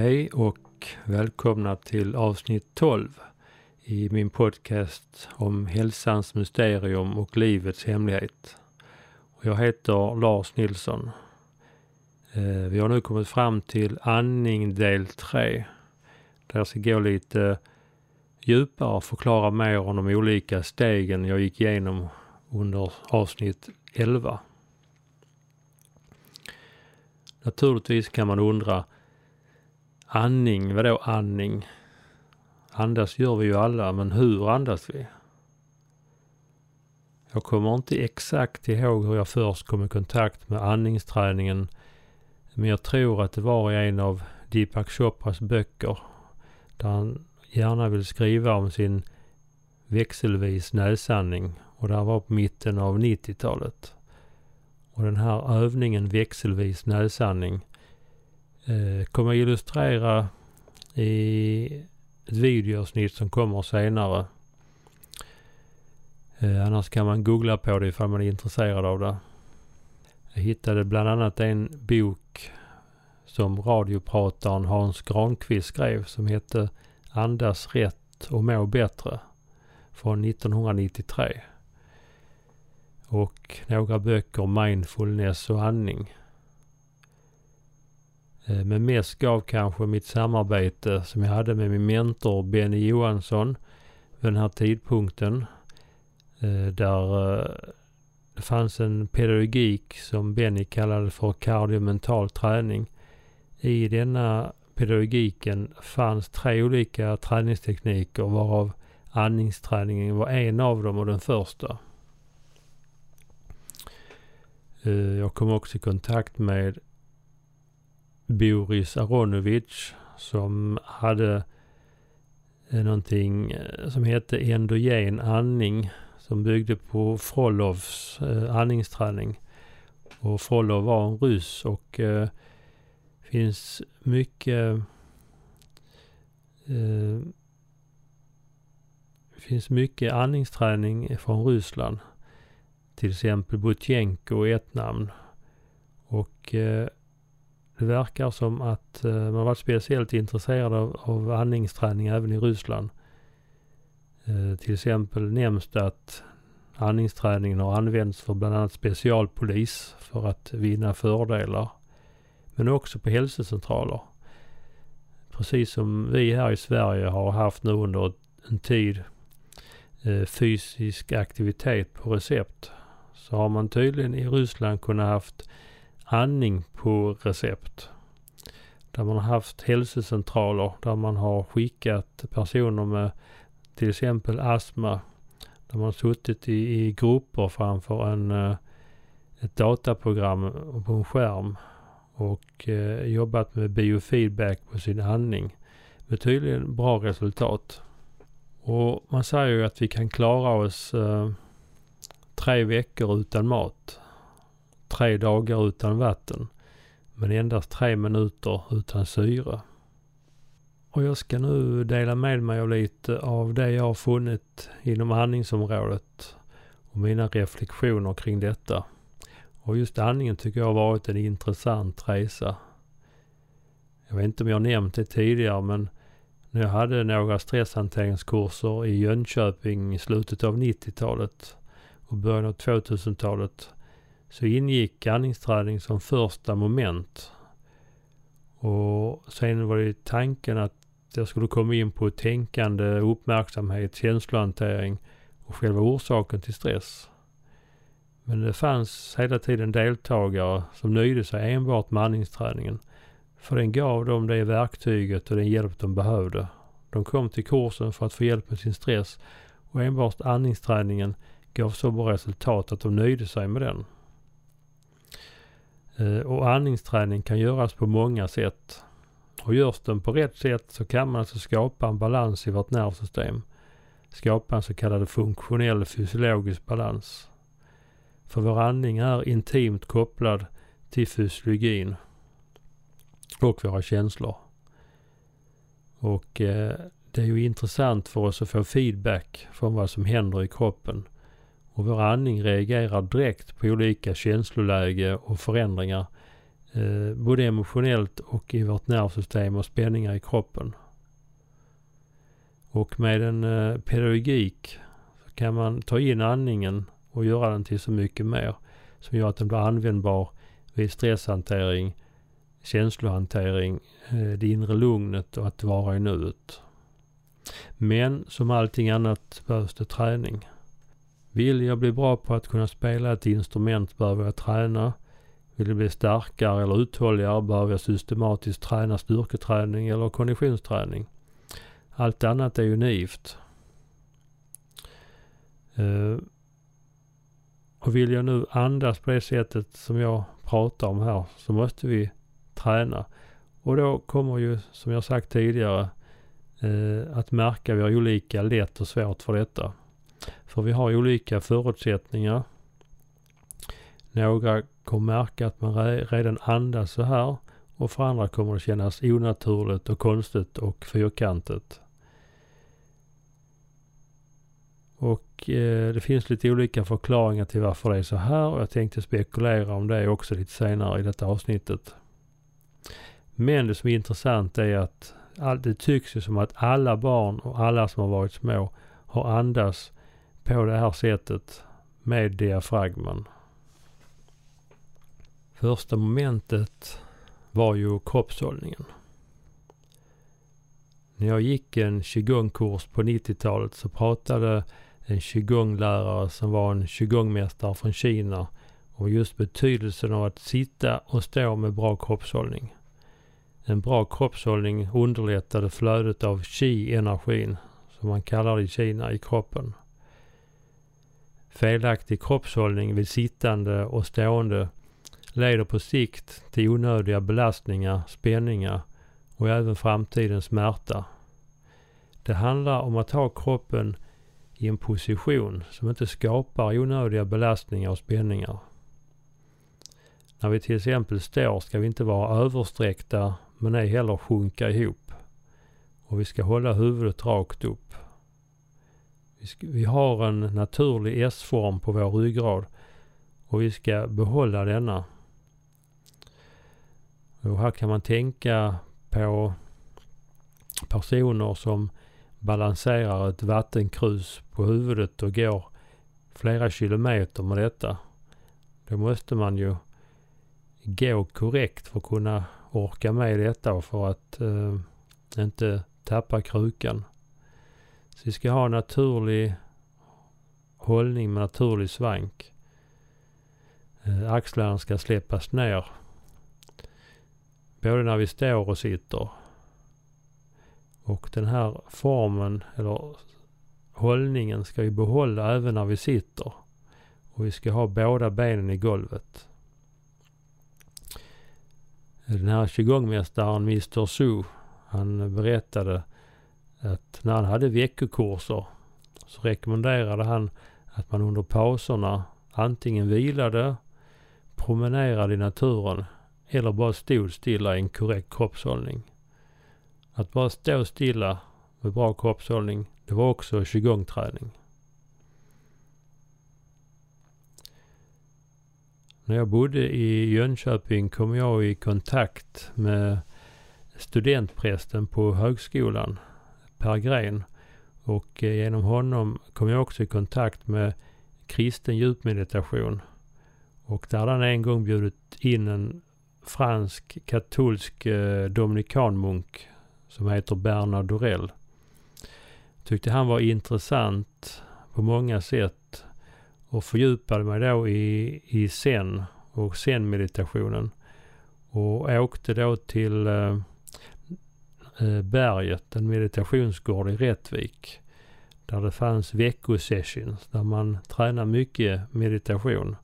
Hej och välkomna till avsnitt 12 i min podcast om hälsans mysterium och livets hemlighet. Jag heter Lars Nilsson. Eh, vi har nu kommit fram till andning del 3. Där jag ska gå lite djupare och förklara mer om de olika stegen jag gick igenom under avsnitt 11. Naturligtvis kan man undra Andning, vadå andning? Andas gör vi ju alla, men hur andas vi? Jag kommer inte exakt ihåg hur jag först kom i kontakt med andningsträningen, men jag tror att det var i en av Deepak Chopras böcker, där han gärna vill skriva om sin växelvis näsandning och det var på mitten av 90-talet. Och den här övningen växelvis näsandning eh, kommer illustrera i ett videosnitt som kommer senare. Eh, annars kan man googla på det ifall man är intresserad av det. Jag hittade bland annat en bok som radioprataren Hans Granqvist skrev som hette Andas rätt och må bättre från 1993. Och några böcker Mindfulness och andning. Eh, men mest gav kanske mitt samarbete som jag hade med min mentor Benny Johansson vid den här tidpunkten. Eh, där eh, det fanns en pedagogik som Benny kallade för kardiomental träning. I denna pedagogiken fanns tre olika träningstekniker varav andningsträningen var en av dem och den första. Jag kom också i kontakt med Boris Aronovic som hade eh, någonting eh, som hette endogen andning som byggde på Frolovs eh, andningsträning. Och Frolov var en ryss och eh, finns mycket eh, finns mycket andningsträning från Ryssland. Till exempel Butjenko är ett namn. Och eh, det verkar som att eh, man varit speciellt intresserad av, av andningsträning även i Ryssland. Eh, till exempel nämns det att andningsträningen har använts för bland annat specialpolis för att vinna fördelar. Men också på hälsocentraler. Precis som vi här i Sverige har haft nu under en tid eh, fysisk aktivitet på recept. Så har man tydligen i Ryssland kunnat haft andning på recept. Där man har haft hälsocentraler där man har skickat personer med till exempel astma. Där man har suttit i, i grupper framför en, eh, ett dataprogram på en skärm och eh, jobbat med biofeedback på sin andning. Med tydligen bra resultat. Och man säger ju att vi kan klara oss eh, tre veckor utan mat tre dagar utan vatten, men endast tre minuter utan syre. Och jag ska nu dela med mig av lite av det jag har funnit inom andningsområdet och mina reflektioner kring detta. Och just andningen tycker jag har varit en intressant resa. Jag vet inte om jag nämnt det tidigare men när jag hade några stresshanteringskurser i Jönköping i slutet av 90-talet och början av 2000-talet så ingick andningsträning som första moment. Och sen var det tanken att jag skulle komma in på tänkande, uppmärksamhet, känslohantering och själva orsaken till stress. Men det fanns hela tiden deltagare som nöjde sig enbart med andningsträningen. För den gav dem det verktyget och den hjälp de behövde. De kom till kursen för att få hjälp med sin stress och enbart andningsträningen gav så bra resultat att de nöjde sig med den. Eh, och andningsträning kan göras på många sätt. Och görs den på rätt sätt så kan man alltså skapa en balans i vårt nervsystem. Skapa en så kallad funktionell fysiologisk balans. För vår andning är intimt kopplad till fysiologin och våra känslor. Och eh, det är ju intressant för oss att få feedback från vad som händer i kroppen och vår andning reagerar direkt på olika känsloläge och förändringar Eh, både emotionellt och i vårt nervsystem och spänningar i kroppen. Och med en eh, pedagogik så kan man ta in andningen och göra den till så mycket mer som gör att den blir användbar vid stresshantering, känslohantering, eh, det inre lugnet och att vara i nuet. Men som allting annat behövs det träning. Vill jag bli bra på att kunna spela ett instrument behöver jag träna. Vill jag bli starkare eller uthålligare behöver jag systematiskt träna styrketräning eller konditionsträning. Allt annat är ju naivt. Uh, eh, och vill jag nu andas på det sättet som jag pratar om här så måste vi träna. Och då kommer ju, som jag sagt tidigare, eh, att märka vi har olika lätt och svårt för detta. För vi har olika förutsättningar. Några kommer märka att man redan andas så här och för andra kommer det kännas onaturligt och konstigt och fyrkantigt. Och eh, det finns lite olika förklaringar till varför det är så här och jag tänkte spekulera om det också lite senare i detta avsnittet. Men det som är intressant är att det tycks ju som att alla barn och alla som har varit små har andats på det här sättet med diafragman. Första momentet var ju kroppshållningen. När jag gick en qigong-kurs på 90-talet så pratade en qigong-lärare som var en qigong-mästare från Kina om just betydelsen av att sitta och stå med bra kroppshållning. En bra kroppshållning underlättade flödet av qi-energin, som man kallar det i Kina, i kroppen. Felaktig kroppshållning vid sittande och stående leder på sikt till onödiga belastningar, spänningar och även framtidens smärta. Det handlar om att ha kroppen i en position som inte skapar onödiga belastningar och spänningar. När vi till exempel står ska vi inte vara översträckta men ej heller sjunka ihop. Och vi ska hålla huvudet rakt upp. Vi, ska, vi har en naturlig S-form på vår ryggrad och vi ska behålla denna. Och här kan man tänka på personer som balanserar ett vattenkrus på huvudet och går flera kilometer med detta. Då måste man ju gå korrekt för att kunna orka med detta och för att eh, inte tappa krukan. Så vi ska ha naturlig hållning med naturlig svank. Eh, axlarna ska släppas ner. Både när vi står och sitter. Och den här formen eller hållningen ska vi behålla även när vi sitter. Och vi ska ha båda benen i golvet. Den här qigongmästaren Mr Su, han berättade att när han hade veckokurser så rekommenderade han att man under pauserna antingen vilade, promenerade i naturen eller bara stod stilla i en korrekt kroppshållning. Att bara stå stilla med bra kroppshållning, det var också qigong-träning. När jag bodde i Jönköping kom jag i kontakt med studentprästen på högskolan, Per Gren. Och eh, genom honom kom jag också i kontakt med kristen djupmeditation. Och där hade han en gång bjudit in en fransk katolsk eh, dominikanmunk som heter Bernard Dorell. Tyckte han var intressant på många sätt och fördjupade mig då i, i zen och zen-meditationen. Och åkte då till eh, Eh, berget, en meditationsgård i Rättvik. Där det fanns veckosessions där man tränar mycket meditation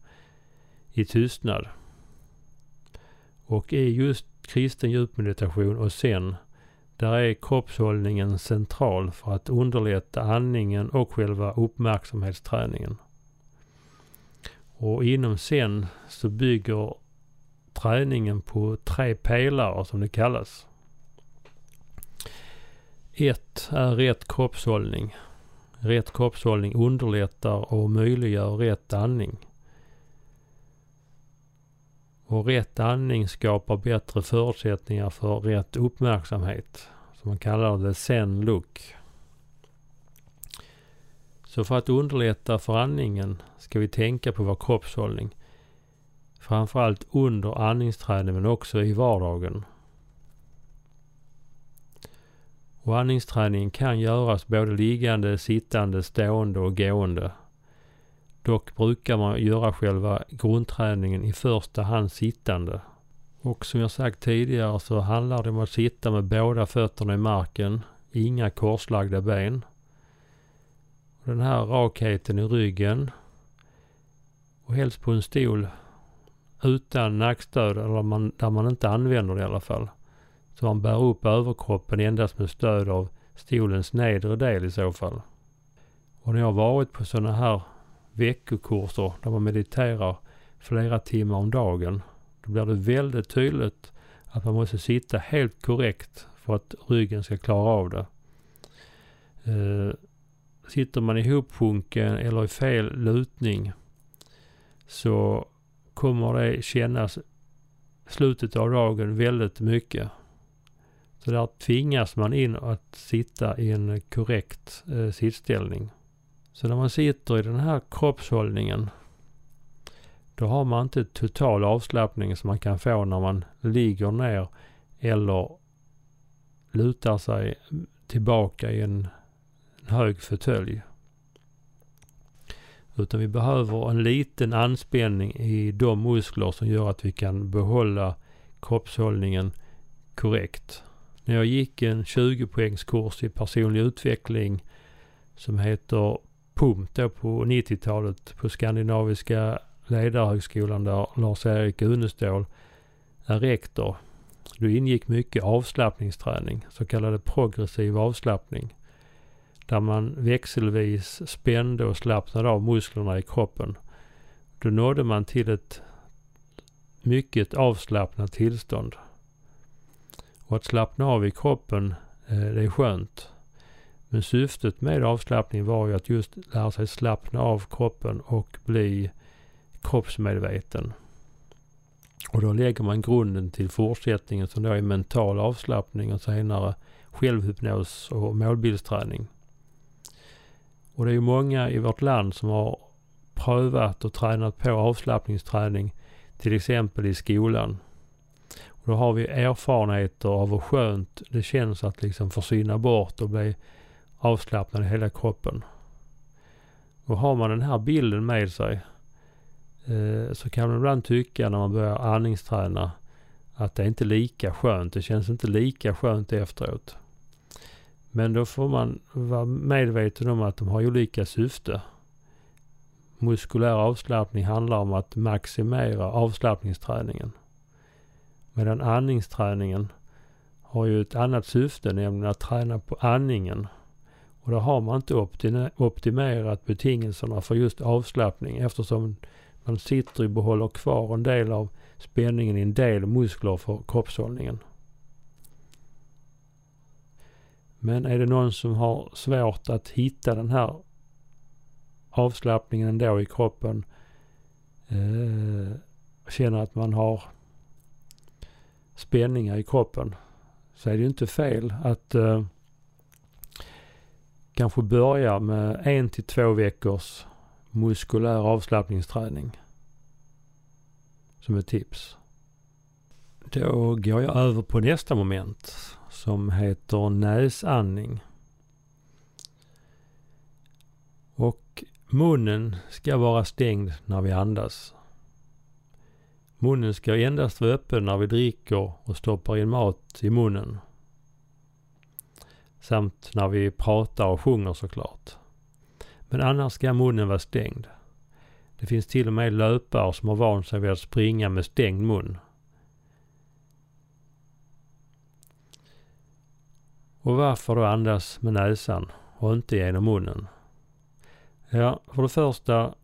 i tystnad. Och i just kristen djupmeditation och sen där är kroppshållningen central för att underlätta andningen och själva uppmärksamhetsträningen. Och inom sen så bygger träningen på tre pelare som det kallas. 1. är rätt kroppshållning. Rätt kroppshållning underlättar och möjliggör rätt andning. Och rätt andning skapar bättre förutsättningar för rätt uppmärksamhet. Som man kallar det zen look. Så för att underlätta för andningen ska vi tänka på vår kroppshållning. Framförallt under andningsträning men också i vardagen. Och andningsträningen kan göras både liggande, sittande, stående och gående. Dock brukar man göra själva grundträningen i första hand sittande. Och som jag sagt tidigare så handlar det om att sitta med båda fötterna i marken, inga korslagda ben. Den här rakheten i ryggen och helst på en stol utan nackstöd eller man, där man inte använder det i alla fall. Så man bär upp överkroppen endast med stöd av stolens nedre del i så fall. Och när jag varit på sådana här veckokurser där man mediterar flera timmar om dagen. Då blir det väldigt tydligt att man måste sitta helt korrekt för att ryggen ska klara av det. Eh, sitter man ihopsjunken eller i fel lutning så kommer det kännas slutet av dagen väldigt mycket. Så där tvingas man in att sitta i en korrekt eh, sittställning. Så när man sitter i den här kroppshållningen då har man inte total avslappning som man kan få när man ligger ner eller lutar sig tillbaka i en, en hög fåtölj. Utan vi behöver en liten anspänning i de muskler som gör att vi kan behålla kroppshållningen korrekt. När jag gick en 20 poängskurs i personlig utveckling som heter PUMT då på 90-talet på Skandinaviska ledarhögskolan där Lars-Erik Unestål är rektor. Då ingick mycket avslappningsträning, så kallad progressiv avslappning. Där man växelvis spände och slappnade av musklerna i kroppen. Då nådde man till ett mycket avslappnat tillstånd. Och att slappna av i kroppen, eh, det är skönt. Men syftet med avslappning var ju att just lära sig slappna av kroppen och bli kroppsmedveten. Och då lägger man grunden till fortsättningen som då är mental avslappning och senare självhypnos och målbildsträning. Och det är ju många i vårt land som har prövat och tränat på avslappningsträning till exempel i skolan. Och då har vi erfarenheter av hur skönt det känns att liksom försvinna bort och bli avslappnad i hela kroppen. Och har man den här bilden med sig eh, så kan man ibland tycka när man börjar andningsträna att det är inte lika skönt. Det känns inte lika skönt efteråt. Men då får man vara medveten om att de har olika syfte. Muskulär avslappning handlar om att maximera avslappningsträningen. Medan andningsträningen har ju ett annat syfte, nämligen att träna på andningen. Och då har man inte optimerat betingelserna för just avslappning eftersom man sitter och behåller kvar en del av spänningen i en del muskler för kroppshållningen. Men är det någon som har svårt att hitta den här avslappningen ändå i kroppen, eh, känner att man har spänningar i kroppen, så är det ju inte fel att eh, kanske börja med en till två veckors muskulär avslappningsträning. Som ett tips. Då går jag över på nästa moment som heter näsandning. Och munnen ska vara stängd när vi andas. Munnen ska endast vara öppen när vi dricker och stoppar in mat i munnen. Samt när vi pratar och sjunger såklart. Men annars ska munnen vara stängd. Det finns till och med löpare som har vant sig vid att springa med stängd mun. Och varför då andas med näsan och inte genom munnen? Ja, för det första,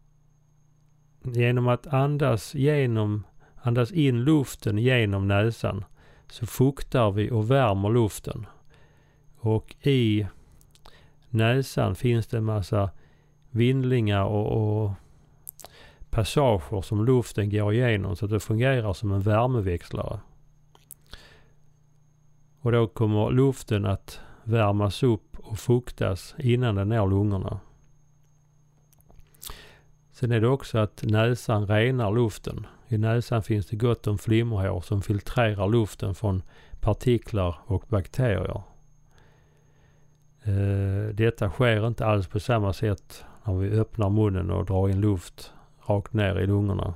genom att andas genom, andas in luften genom näsan så fuktar vi och värmer luften. Och i näsan finns det en massa vindlingar och, och passager som luften går igenom så att det fungerar som en värmeväxlare. Och då kommer luften att värmas upp och fuktas innan den når lungorna. Sen är det också att näsan renar luften. I näsan finns det gott om flimmerhår som filtrerar luften från partiklar och bakterier. Eh, detta sker inte alls på samma sätt när vi öppnar munnen och drar in luft rakt ner i lungorna.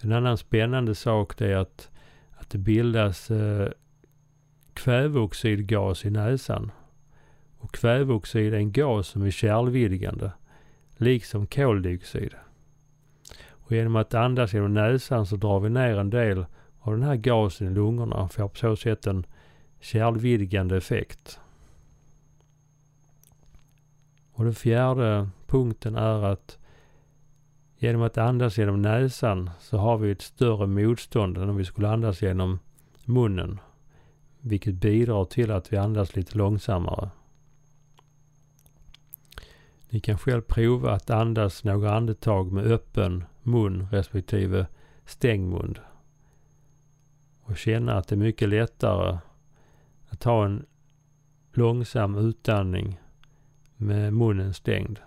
En annan spännande sak är att, att det bildas eh, kväveoxidgas i näsan. Och kväveoxid är en gas som är kärlvidgande, liksom koldioxid. Och genom att andas genom näsan så drar vi ner en del av den här gasen i lungorna och får på så sätt en kärlvidgande effekt. Och den fjärde punkten är att genom att andas genom näsan så har vi ett större motstånd än om vi skulle andas genom munnen. Vilket bidrar till att vi andas lite långsammare. Ni kan själv prova att andas några andetag med öppen mun respektive stängd mun. Och känna att det är mycket lättare att ha en långsam utandning med munnen stängd.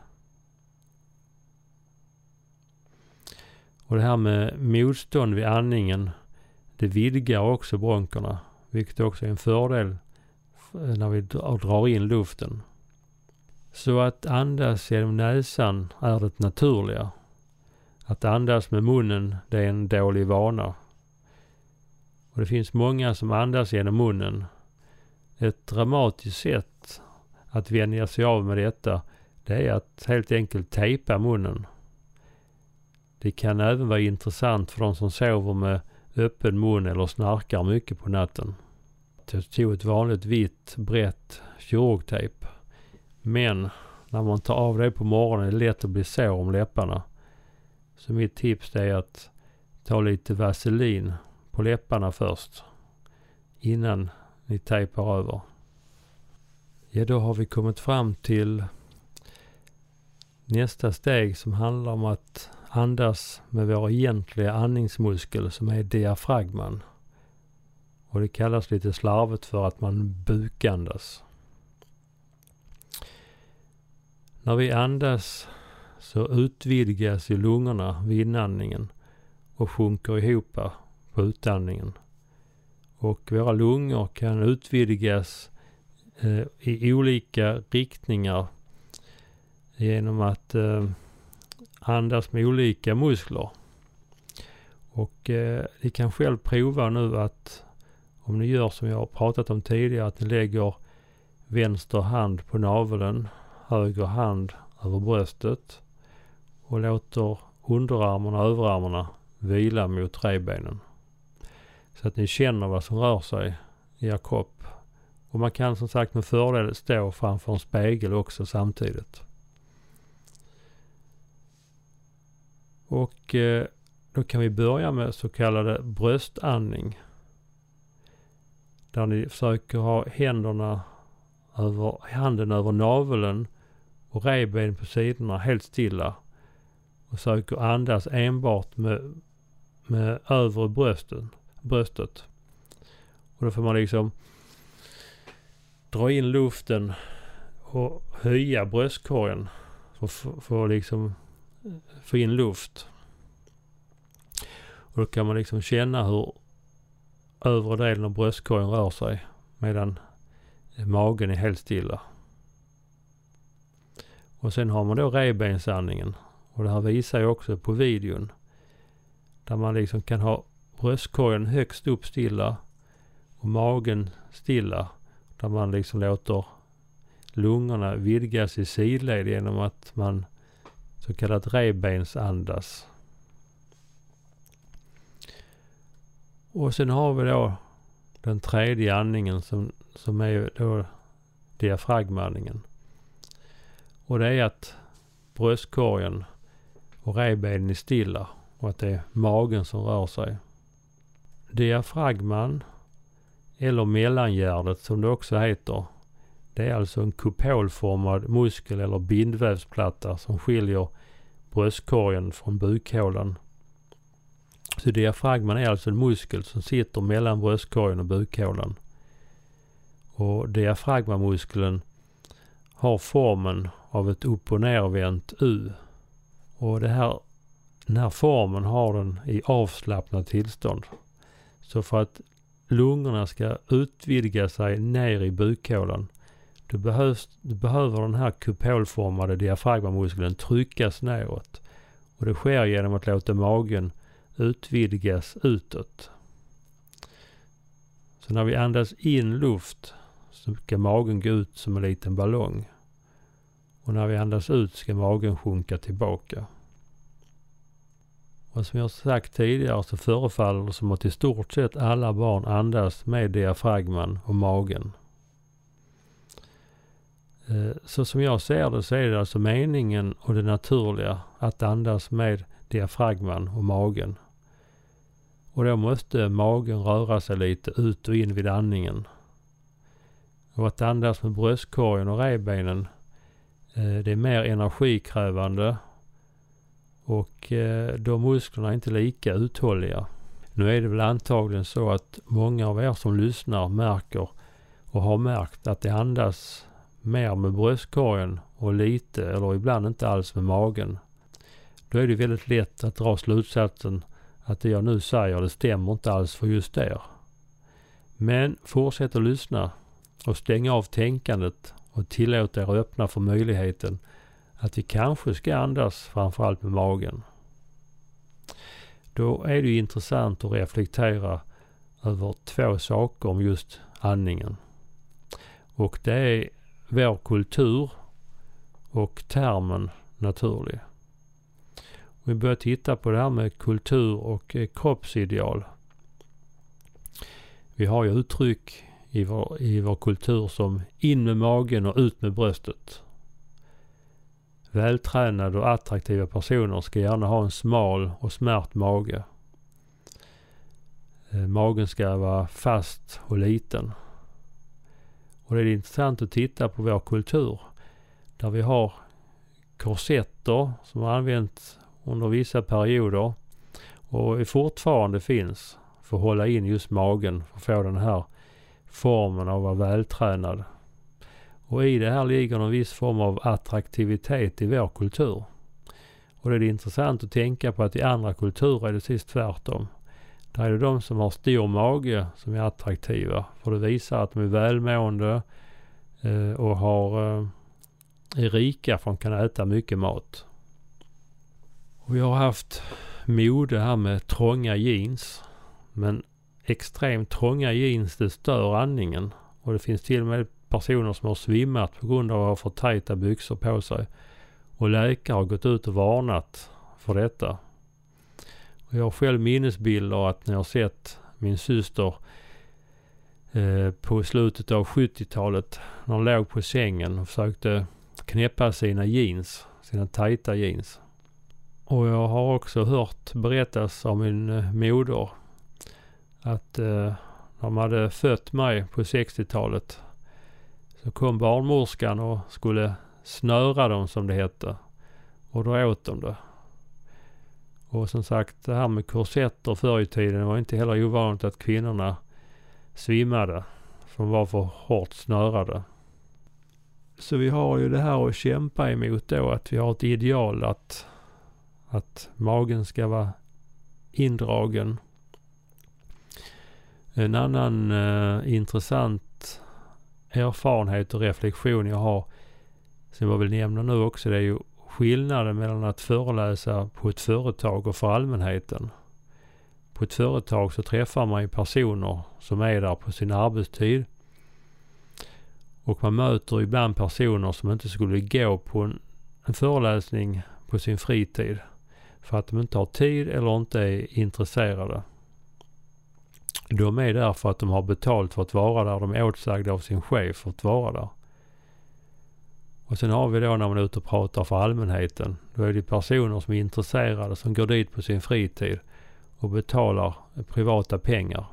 Och det här med motstånd vid andningen, det vidgar också bronkerna, vilket också är en fördel när vi drar in luften. Så att andas genom näsan är det naturliga. Att andas med munnen, det är en dålig vana. Och det finns många som andas genom munnen. Ett dramatiskt sätt att vänja sig av med detta, det är att helt enkelt tejpa munnen. Det kan även vara intressant för de som sover med öppen mun eller snarkar mycket på natten. Jag tog ett vanligt vitt brett kirurgtejp. Men när man tar av det på morgonen är det lätt att bli sår om läpparna. Så mitt tips är att ta lite vaselin på läpparna först. Innan ni tejpar över. Ja, då har vi kommit fram till nästa steg som handlar om att andas med vår egentliga andningsmuskel som är diafragman. Och det kallas lite slarvigt för att man bukandas. När vi andas så utvidgas ju lungorna vid inandningen och sjunker ihop på utandningen. Och våra lungor kan utvidgas eh, i olika riktningar genom att eh, andas med olika muskler. Och eh, ni kan själv prova nu att om ni gör som jag har pratat om tidigare, att ni lägger vänster hand på naveln, höger hand över bröstet och låter underarmarna och överarmarna vila mot revbenen. Så att ni känner vad som rör sig i er kropp. Och man kan som sagt med fördel stå framför en spegel också samtidigt. Och eh, då kan vi börja med så kallade bröstandning. Där ni försöker ha händerna över, handen över naveln och revben på sidorna helt stilla. Och söker andas enbart med, med övre brösten, bröstet. Och då får man liksom dra in luften och höja bröstkorgen. För att liksom eh, få in luft. Och då kan man liksom känna hur övre delen av bröstkorgen rör sig medan magen är helt stilla. Och sen har man då revbensandningen. Och det här visar jag också på videon. Där man liksom kan ha bröstkorgen högst upp stilla och magen stilla. Där man liksom låter lungorna vidgas i sidled genom att man så kallat revbensandas. Och sen har vi då den tredje andningen som, som är då diafragmandningen. Och det är att bröstkorgen och revbenen är stilla och att det är magen som rör sig. Diafragman, eller mellangärdet som det också heter, det är alltså en kupolformad muskel eller bindvävsplatta som skiljer bröstkorgen från bukhålan. Så diafragman är alltså en muskel som sitter mellan bröstkorgen och bukhålan. Och diafragmamuskeln har formen av ett upp och nervänt U. Och det här, den här formen har den i avslappnat tillstånd. Så för att lungorna ska utvidga sig ner i bukhålan då, behövs, då behöver den här kupolformade diafragmamuskeln tryckas neråt. Och det sker genom att låta magen utvidgas utåt. Så när vi andas in luft så ska magen gå ut som en liten ballong. Och när vi andas ut ska magen sjunka tillbaka. Och som jag sagt tidigare så förefaller det som att i stort sett alla barn andas med diafragman och magen. Eh, så som jag ser det så är det alltså meningen och det naturliga att andas med diafragman och magen. Och då måste magen röra sig lite ut och in vid andningen. Och att andas med bröstkorgen och revbenen Eh, det är mer energikrävande och eh, de musklerna är inte lika uthålliga. Nu är det väl antagligen så att många av er som lyssnar märker och har märkt att det andas mer med bröstkorgen och lite eller ibland inte alls med magen. Då är det väldigt lätt att dra slutsatsen att det jag nu säger det stämmer inte alls för just er. Men fortsätt att lyssna och stäng av tänkandet och tillåt er öppna för möjligheten att vi kanske ska andas framförallt med magen. Då är det ju intressant att reflektera över två saker om just andningen. Och det är vår kultur och termen naturlig. Vi börjar titta på det här med kultur och kroppsideal. Vi har ju uttryck i vår, i vår kultur som in med magen och ut med bröstet. Vältränade och attraktiva personer ska gärna ha en smal och smärt mage. Eh, magen ska vara fast och liten. Och det är intressant att titta på vår kultur. Där vi har korsetter som har använts under vissa perioder och fortfarande finns för att hålla in just magen för att få den här formen av att vara vältränad. Och i det här ligger en viss form av attraktivitet i vår kultur. Och det är intressant att tänka på att i andra kulturer är det precis tvärtom. Där är det de som har stor mage som är attraktiva. För det visar att de är välmående eh, och har, eh, är rika för att de kan äta mycket mat. Och vi har haft mode här med trånga jeans. Men extremt trånga jeans det stör andningen. Och det finns till och med personer som har svimmat på grund av att ha för tajta byxor på sig. Och läkare har gått ut och varnat för detta. Och jag har själv minnesbilder att när jag sett min syster eh, på slutet av 70-talet när hon låg på sängen och försökte knäppa sina jeans, sina tajta jeans. Och jag har också hört berättas av min eh, moder att eh, när de hade fött mig på 60-talet så kom barnmorskan och skulle snöra dem som det hette. Och då åt de det. Och som sagt det här med korsetter förr i tiden var inte heller ovanligt att kvinnorna svimmade. För de var för hårt snörade. Så vi har ju det här att kämpa emot då att vi har ett ideal att, att magen ska vara indragen. En annan eh, intressant erfarenhet och reflektion jag har som jag vill nämna nu också det är ju skillnaden mellan att föreläsa på ett företag och för allmänheten. På ett företag så träffar man ju personer som är där på sin arbetstid. Och man möter ibland personer som inte skulle gå på en, en föreläsning på sin fritid. För att de inte har tid eller inte är intresserade. De är där för att de har betalt för att vara där. De är åtsagda av sin chef för att vara där. Och sen har vi då när man är ute och pratar för allmänheten. Då är det personer som är intresserade som går dit på sin fritid och betalar privata pengar.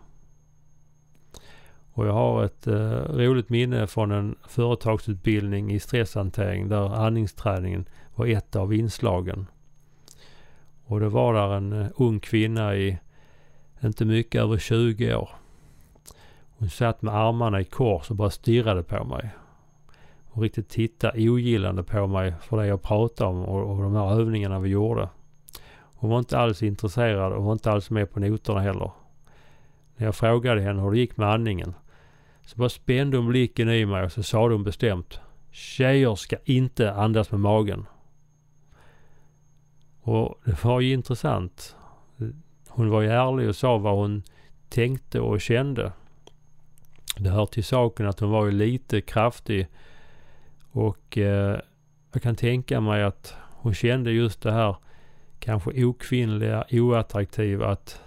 Och jag har ett eh, roligt minne från en företagsutbildning i stresshantering där andningsträningen var ett av inslagen. Och det var där en eh, ung kvinna i inte mycket över 20 år. Hon satt med armarna i kors och bara stirrade på mig. Och riktigt tittade ogillande på mig för det jag pratade om och, och de här övningarna vi gjorde. Hon var inte alls intresserad och var inte alls med på noterna heller. När jag frågade henne hur det gick med andningen så bara spände hon blicken i mig och så sa hon bestämt Tjejer ska inte andas med magen. Och det var ju intressant. Hon var ju ärlig och sa vad hon tänkte och kände. Det hör till saken att hon var ju lite kraftig och eh, jag kan tänka mig att hon kände just det här kanske okvinnliga, oattraktiva att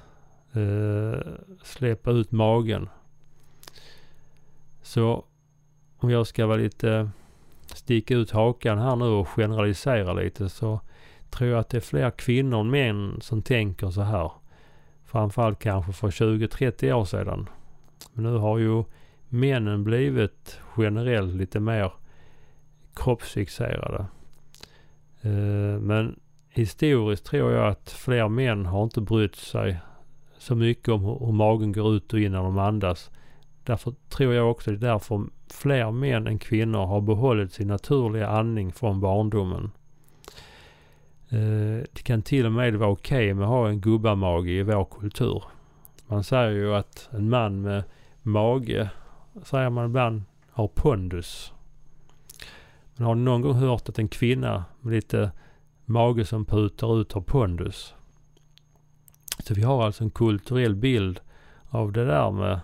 eh, släppa ut magen. Så om jag ska vara lite sticka ut hakan här nu och generalisera lite så tror jag att det är fler kvinnor än män som tänker så här. Framförallt kanske för 20-30 år sedan. Men nu har ju männen blivit generellt lite mer kroppsfixerade. Eh, men historiskt tror jag att fler män har inte brytt sig så mycket om hur magen går ut och in när de andas. Därför tror jag också det är därför fler män än kvinnor har behållit sin naturliga andning från barndomen. Eh, det kan till och med vara okej okay med att ha en gubbamage i vår kultur. Man säger ju att en man med mage, säger man ibland, har pondus. Men har ni någon gång hört att en kvinna med lite mage som putar ut har pondus? Så vi har alltså en kulturell bild av det där med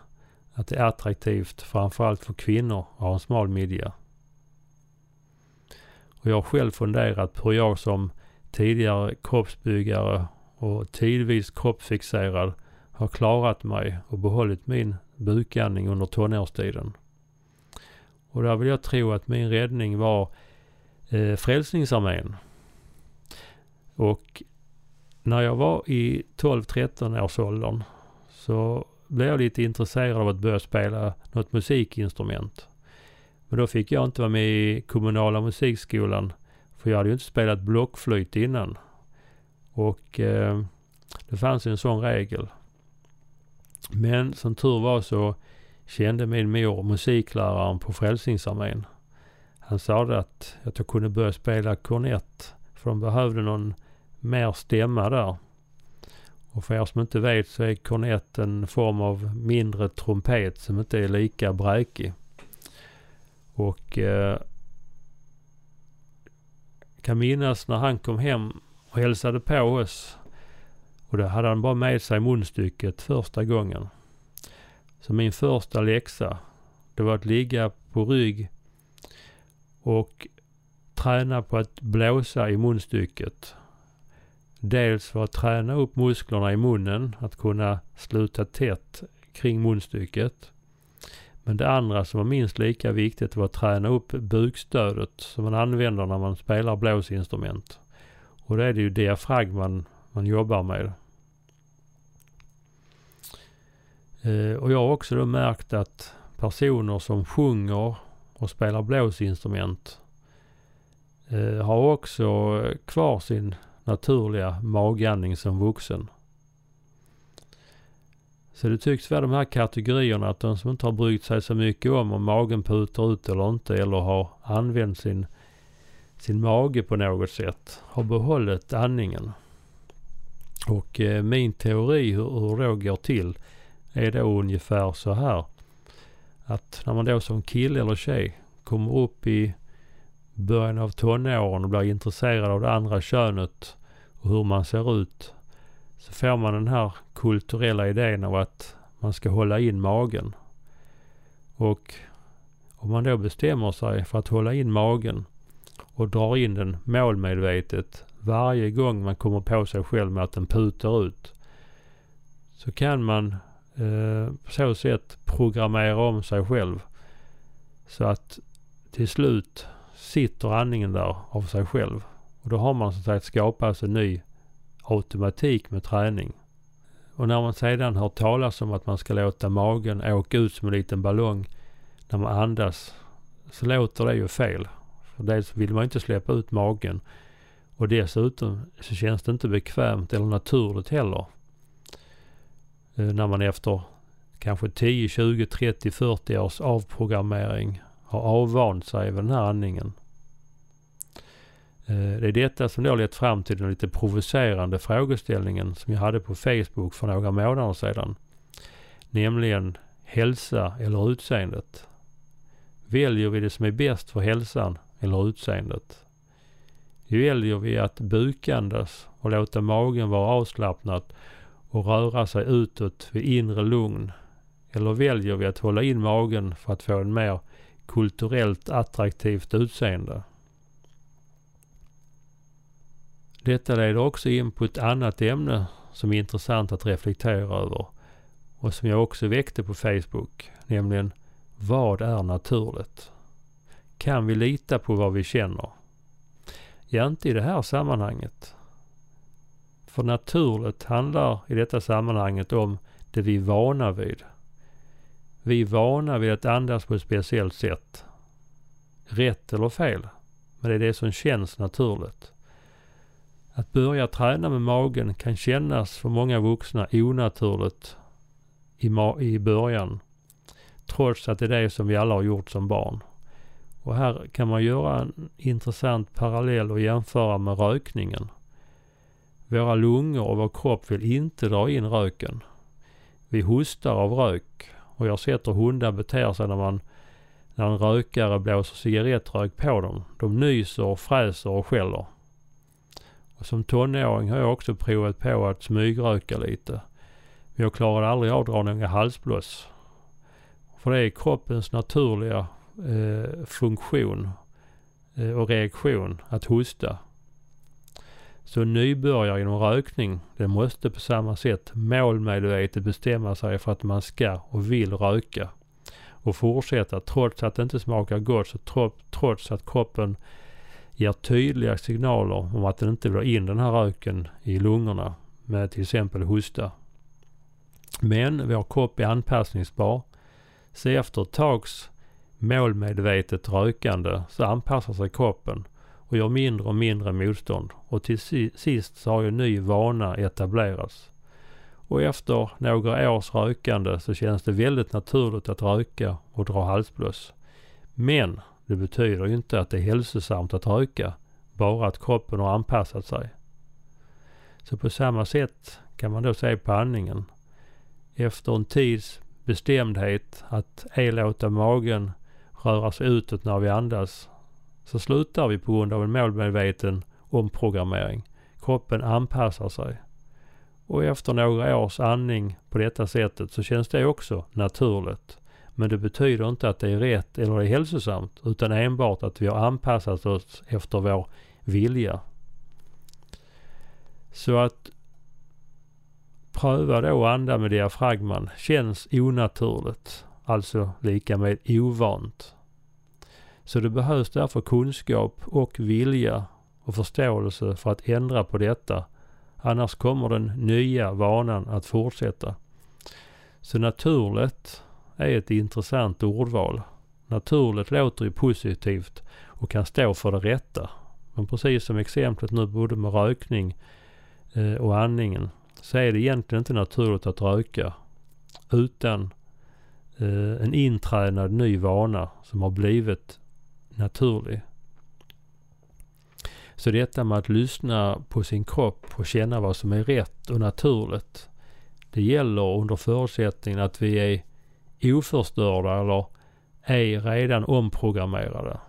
att det är attraktivt framförallt för kvinnor att ha en smal midja. Och jag har själv funderat på hur jag som tidigare kroppsbyggare och tidvis kroppsfixerad har klarat mig och behållit min bukandning under tonårstiden. Och där vill jag tro att min räddning var eh, Frälsningsarmén. Och när jag var i 12-13 års åldern så blev jag lite intresserad av att börja spela något musikinstrument. Men då fick jag inte vara med i kommunala musikskolan för jag hade ju inte spelat blockflöjt innan. Och eh, det fanns en sån regel. Men som tur var så kände min mor musikläraren på Frälsningsarmén. Han sa att, att jag kunde börja spela kornett för de behövde någon mer stämma där. Och för er som inte vet så är kornett en form av mindre trumpet som inte är lika bräkig. Och eh, kan minnas när han kom hem och hälsade på oss. Och då hade han bara med sig munstycket första gången. Så min första läxa, det var att ligga på rygg och träna på att blåsa i munstycket. Dels för att träna upp musklerna i munnen, att kunna sluta tätt kring munstycket. Men det andra som var minst lika viktigt var att träna upp bukstödet som man använder när man spelar blåsinstrument. Och då är det ju diafragman man jobbar med. Eh, och jag har också då märkt att personer som sjunger och spelar blåsinstrument eh, har också kvar sin naturliga magandning som vuxen. Så det tycks vara de här kategorierna att de som inte har brytt sig så mycket om om magen putar ut eller inte eller har använt sin, sin mage på något sätt har behållit andningen. Och eh, min teori hur, hur det går till är då ungefär så här. Att när man då som kille eller tjej kommer upp i början av tonåren och blir intresserad av det andra könet och hur man ser ut så får man den här kulturella idén av att man ska hålla in magen. Och om man då bestämmer sig för att hålla in magen och drar in den målmedvetet varje gång man kommer på sig själv med att den putar ut. Så kan man eh, på så sätt programmera om sig själv. Så att till slut sitter andningen där av sig själv. Och då har man som sagt skapat en ny automatik med träning. Och när man sedan hör talas om att man ska låta magen åka ut som en liten ballong när man andas så låter det ju fel. För dels vill man inte släppa ut magen Och dessutom så känns det inte bekvämt eller naturligt heller. Eh, när man efter kanske 10, 20, 30, 40 års avprogrammering har avvant sig vid den här andningen. Eh, det är detta som då lett fram till den lite provocerande frågeställningen som jag hade på Facebook för några månader sedan. Nämligen hälsa eller utseendet. Väljer vi det som är bäst för hälsan eller utseendet? Väljer vi att bukandas och låta magen vara avslappnad och röra sig utåt vid inre lugn? Eller väljer vi att hålla in magen för att få en mer kulturellt attraktivt utseende? Detta leder också in på ett annat ämne som är intressant att reflektera över och som jag också väckte på Facebook, nämligen vad är naturligt? Kan vi lita på vad vi känner? Ja, inte i det här sammanhanget. För naturligt handlar i detta sammanhanget om det vi är vana vid. Vi är vana vid att andas på ett speciellt sätt. Rätt eller fel, men det är det som känns naturligt. Att börja träna med magen kan kännas för många vuxna onaturligt i, i början. Trots att det är det som vi alla har gjort som barn. Och här kan man göra en intressant parallell och jämföra med rökningen. Våra lungor och vår kropp vill inte dra in röken. Vi hostar av rök och jag har sett hur hundar beter sig när man när en rökare blåser cigarettrök på dem. De nyser, fräser och skäller. Och som tonåring har jag också provat på att smygröka lite. Men jag klarade aldrig av att dra några halsblås. För det är kroppens naturliga eh, funktion eh, och reaktion att hosta. Så nybörjare inom rökning, det måste på samma sätt målmedvetet bestämma sig för att man ska och vill röka. Och fortsätta trots att det inte smakar gott, så trots att kroppen ger tydliga signaler om att den inte vill ha in den här röken i lungorna med till exempel hosta. Men vår kropp är anpassningsbar. Så efter ett tags målmedvetet rökande så anpassar sig kroppen och gör mindre och mindre motstånd. Och till sist så har ju en ny vana etablerats. Och efter några års rökande så känns det väldigt naturligt att röka och dra halsblås. Men det betyder ju inte att det är hälsosamt att röka, bara att kroppen har anpassat sig. Så på samma sätt kan man då se på andningen. Efter en tids bestämdhet att ej låta magen röra sig utåt när vi andas så slutar vi på grund av en målmedveten omprogrammering. Kroppen anpassar sig. Och efter några års andning på detta sättet så känns det också naturligt. Men det betyder inte att det är rätt eller är hälsosamt utan enbart att vi har anpassat oss efter vår vilja. Så att pröva då att anda med diafragman känns onaturligt. Alltså lika med ovant. Så det behövs därför kunskap och vilja och förståelse för att ändra på detta. Annars kommer den nya vanan att fortsätta. Så naturligt är ett intressant ordval. Naturligt låter ju positivt och kan stå för det rätta. Men precis som exemplet nu både med rökning eh, och andningen så är det egentligen inte naturligt att röka utan eh, en intränad ny vana som har blivit naturlig. Så detta med att lyssna på sin kropp och känna vad som är rätt och naturligt. Det gäller under förutsättning att vi är oförstörda eller ej redan omprogrammerade.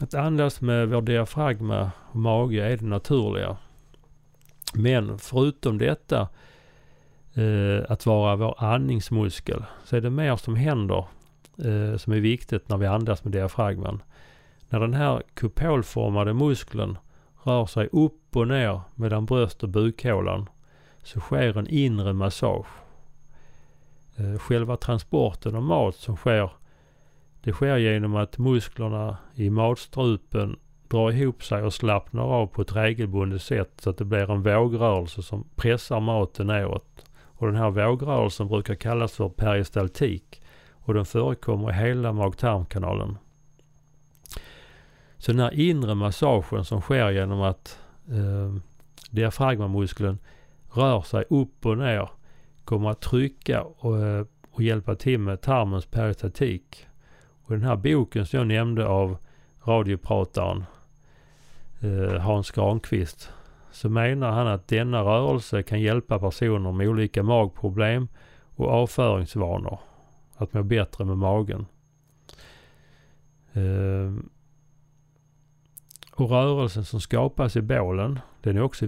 Att andas med vår diafragma och mage är det naturliga. Men förutom detta, eh, att vara vår andningsmuskel, så är det mer som händer eh, som är viktigt när vi andas med diafragman. När den här kupolformade muskeln rör sig upp och ner mellan bröst och bukhålan så sker en inre massage. Eh, själva transporten av mat som sker, det sker genom att musklerna i matstrupen drar ihop sig och slappnar av på ett regelbundet sätt så att det blir en vågrörelse som pressar maten neråt. Och den här vågrörelsen brukar kallas för peristaltik och den förekommer i hela mag-tarmkanalen. Så den här inre massagen som sker genom att eh, diafragmamuskeln rör sig upp och ner kommer att trycka och, och hjälpa till med tarmens peristatik. Och den här boken som jag nämnde av radioprataren eh, Hans Granqvist så menar han att denna rörelse kan hjälpa personer med olika magproblem och avföringsvanor att må bättre med magen. Eh, och rörelsen som skapas i bålen, den är också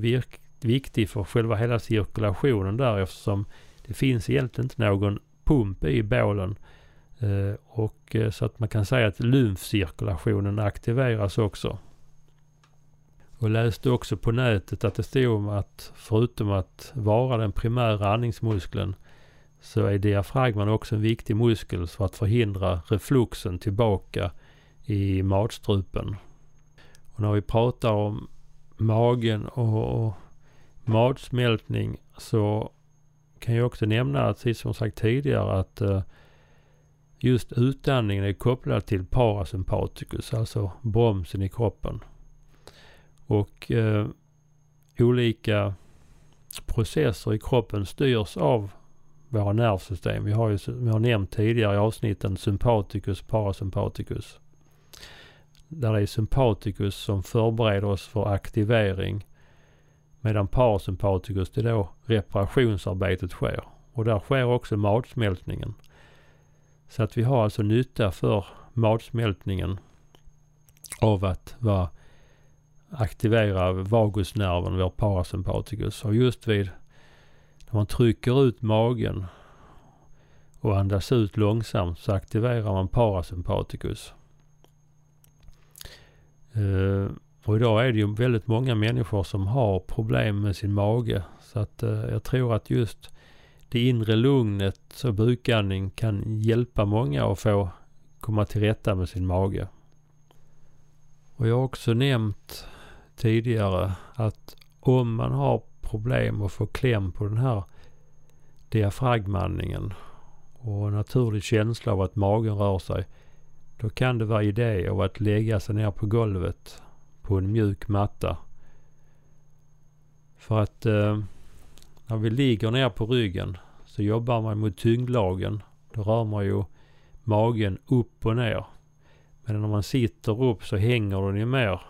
viktig för själva hela cirkulationen där eftersom det finns egentligen inte någon pump i bålen. Eh, och eh, så att man kan säga att lymfcirkulationen aktiveras också. Och läste också på nätet att det stod om att förutom att vara den primära andningsmuskeln så är diafragman också en viktig muskel för att förhindra refluxen tillbaka i matstrupen. Och när vi pratar om magen och, och matsmältning så kan jag också nämna att, precis som sagt tidigare, att eh, just utandningen är kopplad till parasympaticus, alltså bromsen i kroppen. Och eh, olika processer i kroppen styrs av våra nervsystem. Vi har ju, vi har nämnt tidigare i avsnitten sympaticus, parasympaticus. Där det är sympaticus som förbereder oss för aktivering. Medan parasympaticus, det är då reparationsarbetet sker. Och där sker också matsmältningen. Så att vi har alltså nytta för matsmältningen av att vara aktivera vagusnerven, vår parasympaticus. Och just vid när man trycker ut magen och andas ut långsamt så aktiverar man parasympaticus. Eh, och idag är det ju väldigt många människor som har problem med sin mage. Så att eh, jag tror att just det inre lugnet och bukandning kan hjälpa många att få komma till rätta med sin mage. Och jag har också nämnt tidigare att om man har problem att få kläm på den här diafragmandningen och en naturlig känsla av att magen rör sig. Då kan det vara idé av att lägga sig ner på golvet på en mjuk matta. För att eh, när vi ligger ner på ryggen så jobbar man mot tyngdlagen. Då rör man ju magen upp och ner. Men när man sitter upp så hänger den ju mer.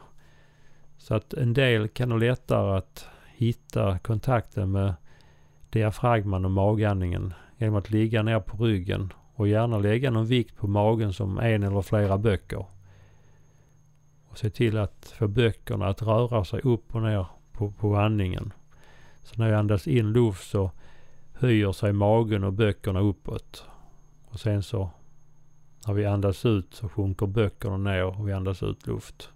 Så att en del kan ha lättare att hitta kontakten med diafragman och magandningen genom att ligga ner på ryggen och gärna lägga någon vikt på magen som en eller flera böcker. Och se till att få böckerna att röra sig upp och ner på, på andningen. Så när jag andas in luft så höjer sig magen och böckerna uppåt. Och sen så när vi andas ut så sjunker böckerna ner och vi andas ut luft.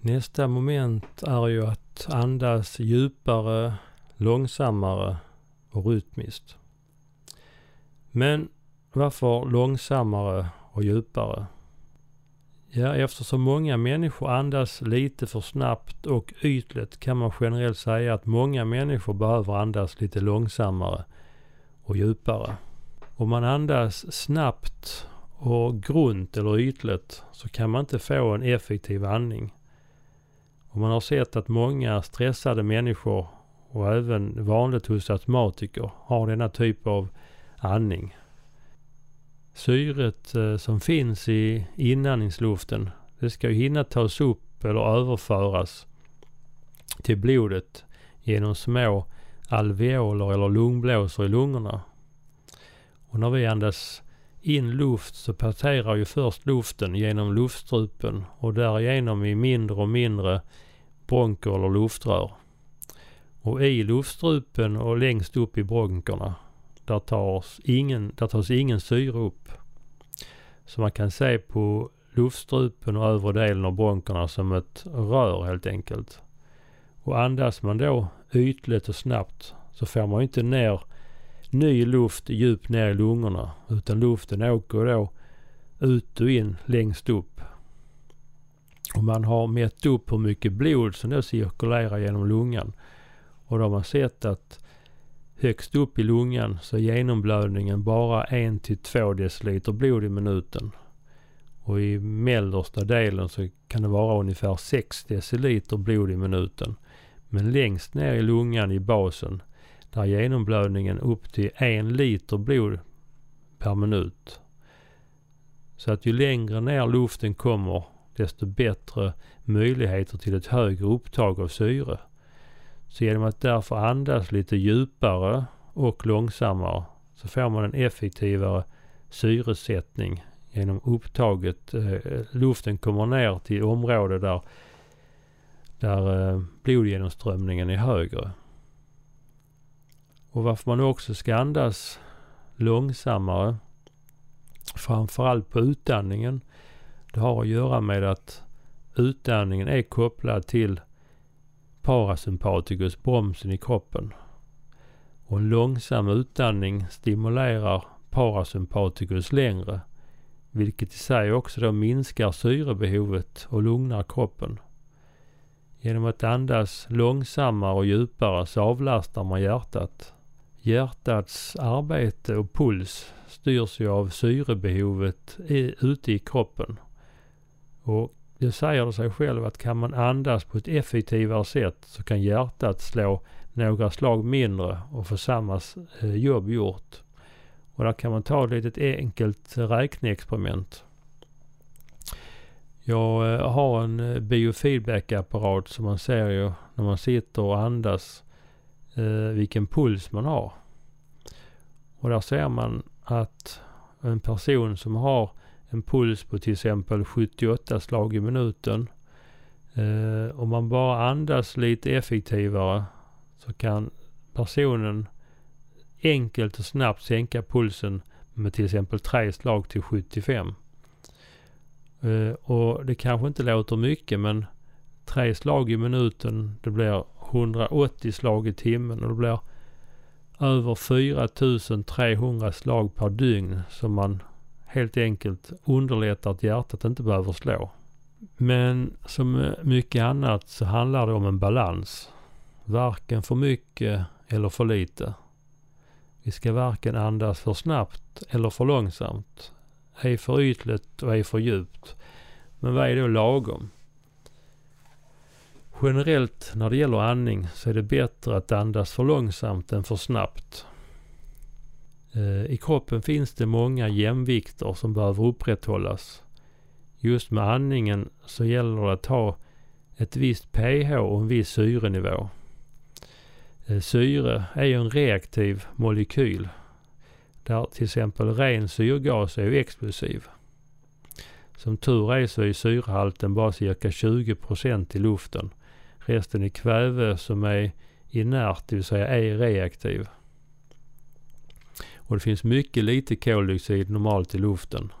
Nästa moment är ju att andas djupare, långsammare och rytmiskt. Men varför långsammare och djupare? Ja, eftersom många människor andas lite för snabbt och ytligt kan man generellt säga att många människor behöver andas lite långsammare och djupare. Om man andas snabbt och grunt eller ytligt så kan man inte få en effektiv andning. Och man har sett att många stressade människor och även vanligt hos astmatiker har denna typ av andning. Syret eh, som finns i inandningsluften det ska ju hinna tas upp eller överföras till blodet genom små alveoler eller lungblåsor i lungorna. Och när vi andas in luft så passerar ju först luften genom luftstrupen och därigenom i mindre och mindre bronker eller luftrör. Och i luftstrupen och längst upp i bronkerna där tas ingen, där tas ingen syre upp. Så man kan se på luftstrupen och övre delen av bronkerna som ett rör helt enkelt. Och andas man då ytligt och snabbt så får man inte ner ny luft djupt ner i lungorna utan luften åker då ut och in längst upp. Och man har mätt upp hur mycket blod som då cirkulerar genom lungan. Och då har man sett att högst upp i lungan så är genomblödningen bara 1 till 2 deciliter blod i minuten. Och i mellersta delen så kan det vara ungefär 6 deciliter blod i minuten. Men längst ner i lungan i basen, där är genomblödningen upp till en liter blod per minut. Så att ju längre ner luften kommer, desto bättre möjligheter till ett högre upptag av syre. Så genom att därför andas lite djupare och långsammare så får man en effektivare syresättning genom upptaget. Eh, luften kommer ner till område där, där eh, blodgenomströmningen är högre. Och varför man också ska andas långsammare, framförallt på utandningen, det har att göra med att utandningen är kopplad till parasympaticus, bromsen i kroppen. Och en långsam utandning stimulerar parasympaticus längre, vilket i sig också då minskar syrebehovet och lugnar kroppen. Genom att andas långsammare och djupare så avlastar man hjärtat. Hjärtats arbete och puls styrs ju av syrebehovet ute i kroppen. Och det säger sig själv att kan man andas på ett effektivare sätt så kan hjärtat slå några slag mindre och få samma eh, jobb gjort. Och där kan man ta ett litet enkelt räkneexperiment. Jag eh, har en biofeedbackapparat biofeedback-apparat som man ser ju när man sitter och andas vilken puls man har. Och där ser man att en person som har en puls på till exempel 78 slag i minuten. Eh, om man bara andas lite effektivare så kan personen enkelt och snabbt sänka pulsen med till exempel tre slag till 75. Eh, och det kanske inte låter mycket men tre slag i minuten det blir 180 slag i timmen och det blir över 4300 slag per dygn som man helt enkelt underlättar att hjärtat inte behöver slå. Men som mycket annat så handlar det om en balans. Varken för mycket eller för lite. Vi ska varken andas för snabbt eller för långsamt. Ej för ytligt och ej för djupt. Men vad är då lagom? Generellt när det gäller andning så är det bättre att andas för långsamt än för snabbt. Eh, I kroppen finns det många jämvikter som behöver upprätthållas. Just med andningen så gäller det att ha ett visst pH och en viss syrenivå. Eh, syre är ju en reaktiv molekyl. Där till exempel ren syrgas är explosiv. Som tur är så är syrehalten bara cirka 20% i luften. Resten är kväve som är inert, det vill säga är reaktiv. Och det finns mycket lite koldioxid normalt i luften.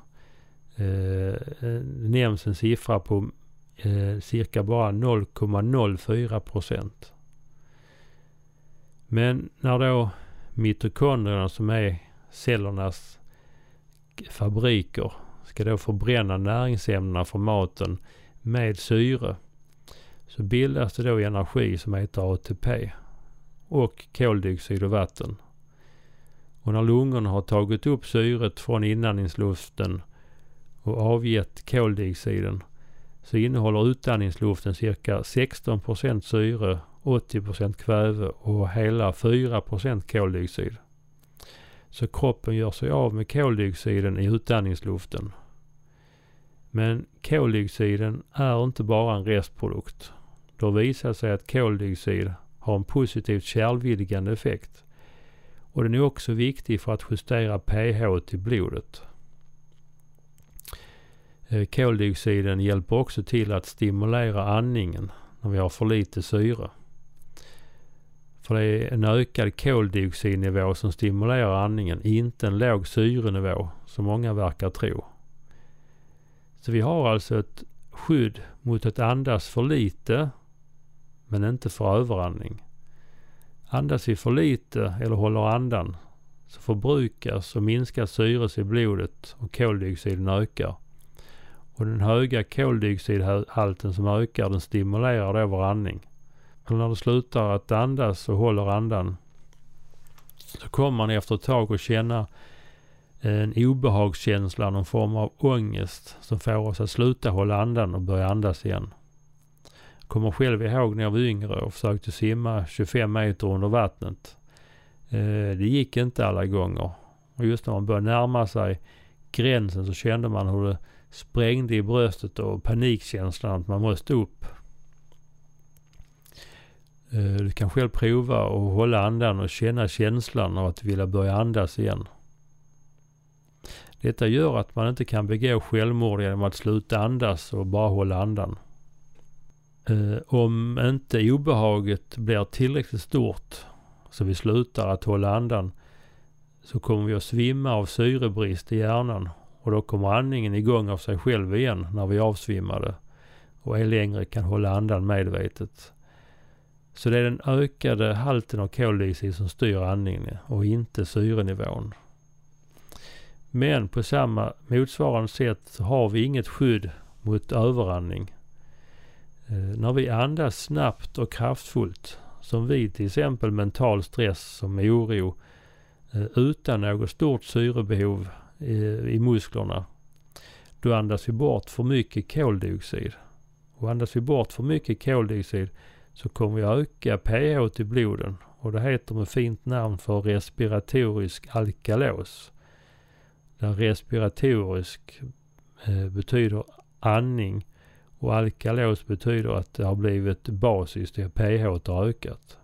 Eh, eh, det nämns en siffra på eh, cirka bara 0,04 procent. Men när då mitokondrierna som är cellernas fabriker ska då förbränna näringsämnena från maten med syre så bildas det då energi som heter ATP och koldioxid och vatten. Och när lungorna har tagit upp syret från inandningsluften och avgett koldioxiden så innehåller utandningsluften cirka 16% syre, 80% kväve och hela 4% koldioxid. Så kroppen gör sig av med koldioxiden i utandningsluften. Men koldioxiden är inte bara en restprodukt. Det har visat sig att koldioxid har en positivt kärlvidgande effekt. Och den är också viktig för att justera pH till blodet. Eh, koldioxiden hjälper också till att stimulera andningen när vi har för lite syre. För det är en ökad koldioxidnivå som stimulerar andningen, inte en låg syrenivå som många verkar tro. Så vi har alltså ett skydd mot att andas för lite men inte för överandning. Andas vi för lite eller håller andan så förbrukas och minskas syres i blodet och koldioxiden ökar. Och den höga koldioxidhalten som ökar den stimulerar då vår andning. Och när du slutar att andas och håller andan så kommer man efter ett tag att känna eh, en obehagskänsla, någon form av ångest som får oss att sluta hålla andan och börja andas igen. Kommer själv ihåg när jag var yngre och försökte simma 25 meter under vattnet. Eh, det gick inte alla gånger. Och just när man började närma sig gränsen så kände man hur det sprängde i bröstet och panikkänslan att man måste upp. Eh, du kan själv prova att hålla andan och känna känslan av att vilja börja andas igen. Detta gör att man inte kan begå självmord genom att sluta andas och bara hålla andan. Eh, om inte obehaget blir tillräckligt stort så vi slutar att hålla andan så kommer vi att svimma av syrebrist i hjärnan och då kommer andningen igång av sig själv igen när vi är avsvimmade och ej längre kan hålla andan medvetet. Så det är den ökade halten av koldioxid som styr andningen och inte syrenivån. Men på samma motsvarande sätt så har vi inget skydd mot överandning. Eh, när vi andas snabbt och kraftfullt, som vid till exempel mental stress som oro, eh, utan något stort syrebehov eh, i, musklerna, då andas vi bort för mycket koldioxid. Och andas vi bort för mycket koldioxid så kommer vi öka pH i bloden och det heter med fint namn för respiratorisk alkalos. Där respiratorisk betyder andning och alkalos betyder att det har blivit basiskt, det pH har ökat.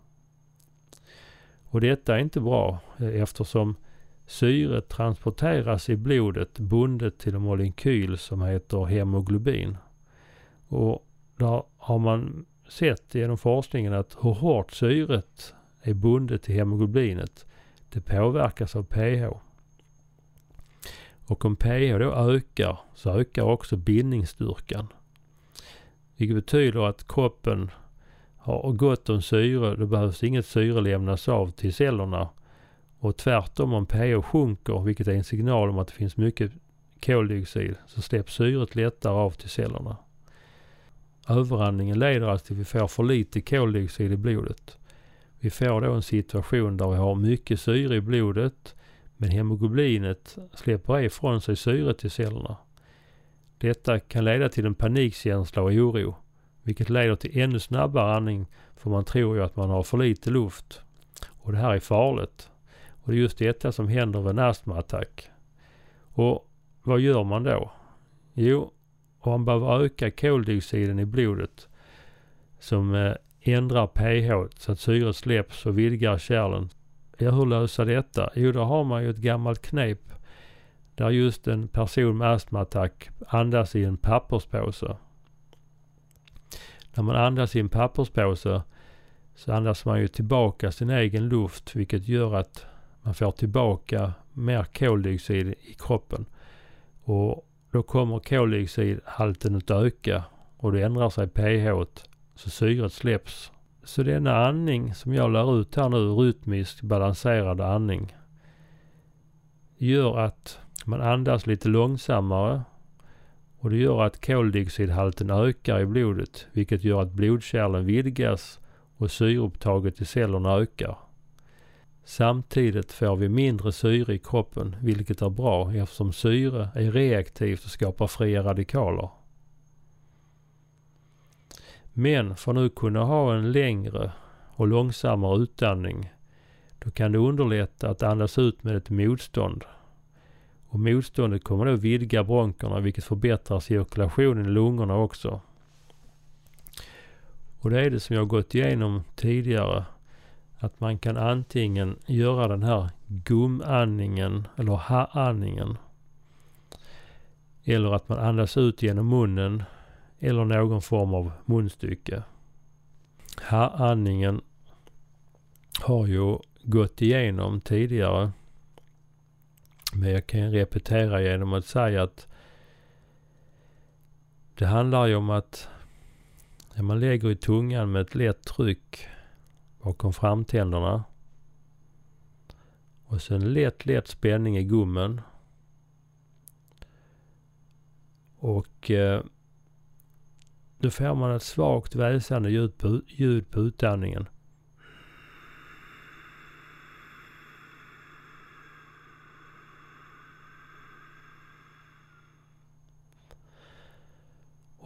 Och detta är inte bra eh, eftersom syret transporteras i blodet bundet till en molekyl som heter hemoglobin. Och där har man sett genom forskningen att hur hårt syret är bundet till hemoglobinet, det påverkas av pH. Och om pH då ökar så ökar också bindningsstyrkan. Vilket betyder att kroppen har gott om syre, då behövs inget syre lämnas av till cellerna. Och tvärtom om pH sjunker, vilket är en signal om att det finns mycket koldioxid, så släpps syret lättare av till cellerna. Överandningen leder alltså till att vi får för lite koldioxid i blodet. Vi får då en situation där vi har mycket syre i blodet men hemoglobinet släpper ifrån sig syret till cellerna. Detta kan leda till en panikkänsla och oro, vilket leder till ännu snabbare andning för man tror ju att man har för lite luft. Och det här är farligt. Och det är just detta som händer vid en astmaattack. Och vad gör man då? Jo, om man behöver öka koldioxiden i blodet som eh, ändrar pH så att syret släpps och vidgar kärlen Ja, hur lösa detta? Jo, då har man ju ett gammalt knep där just en person med astmaattack andas i en papperspåse. När man andas i en papperspåse så andas man ju tillbaka sin egen luft vilket gör att man får tillbaka mer koldioxid i kroppen. Och då kommer koldioxidhalten att öka och då ändrar sig pH så syret släpps så denna andning som jag lär ut här nu, rytmisk balanserad andning, gör att man andas lite långsammare och det gör att koldioxidhalten ökar i blodet vilket gör att blodkärlen vidgas och syreupptaget i cellerna ökar. Samtidigt får vi mindre syre i kroppen vilket är bra eftersom syre är reaktivt och skapar fria radikaler. Men för att nu kunna ha en längre och långsammare utandning då kan det underlätta att andas ut med ett motstånd. Och motståndet kommer då vidga bronkerna vilket förbättrar cirkulationen i lungorna också. Och det är det som jag gått igenom tidigare. Att man kan antingen göra den här gumandningen eller ha-andningen. Eller att man andas ut genom munnen eller någon form av munstycke. Ha-andningen har ju gått igenom tidigare. Men jag kan repetera genom att säga att det handlar ju om att när man lägger i tungan med ett lätt tryck bakom framtänderna och sen lätt, lätt spänning i gummen. Och eh, då får man ett svagt väsande ljud på, ljud på utandningen.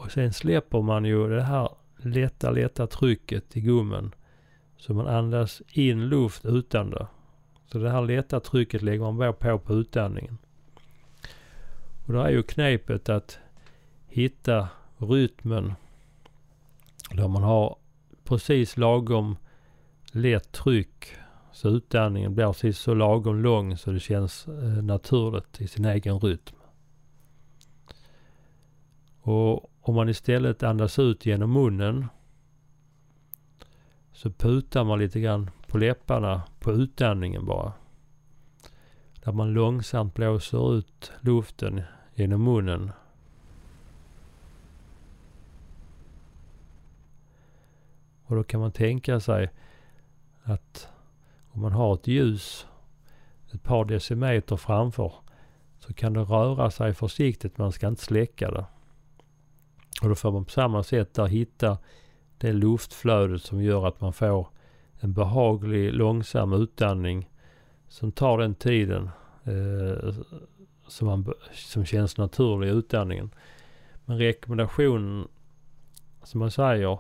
Och sen släpper man ju det här lätta, lätta trycket i gommen. Så man andas in luft utan det. Så det här lätta trycket lägger man bara på på utandningen. Och då är ju knepet att hitta rytmen där man har precis lagom lätt tryck så utandningen blir precis så lagom lång så det känns eh, naturligt i sin egen rytm. Och om man istället andas ut genom munnen så putar man lite grann på läpparna på utandningen bara. Där man långsamt blåser ut luften genom munnen. Och då kan man tänka sig att om man har ett ljus ett par decimeter framför så kan det röra sig försiktigt, man ska inte släcka det. Och då får man på samma sätt där hitta det luftflödet som gör att man får en behaglig långsam utandning som tar den tiden eh, som, man, som känns naturlig i utandningen. Men rekommendationen som man säger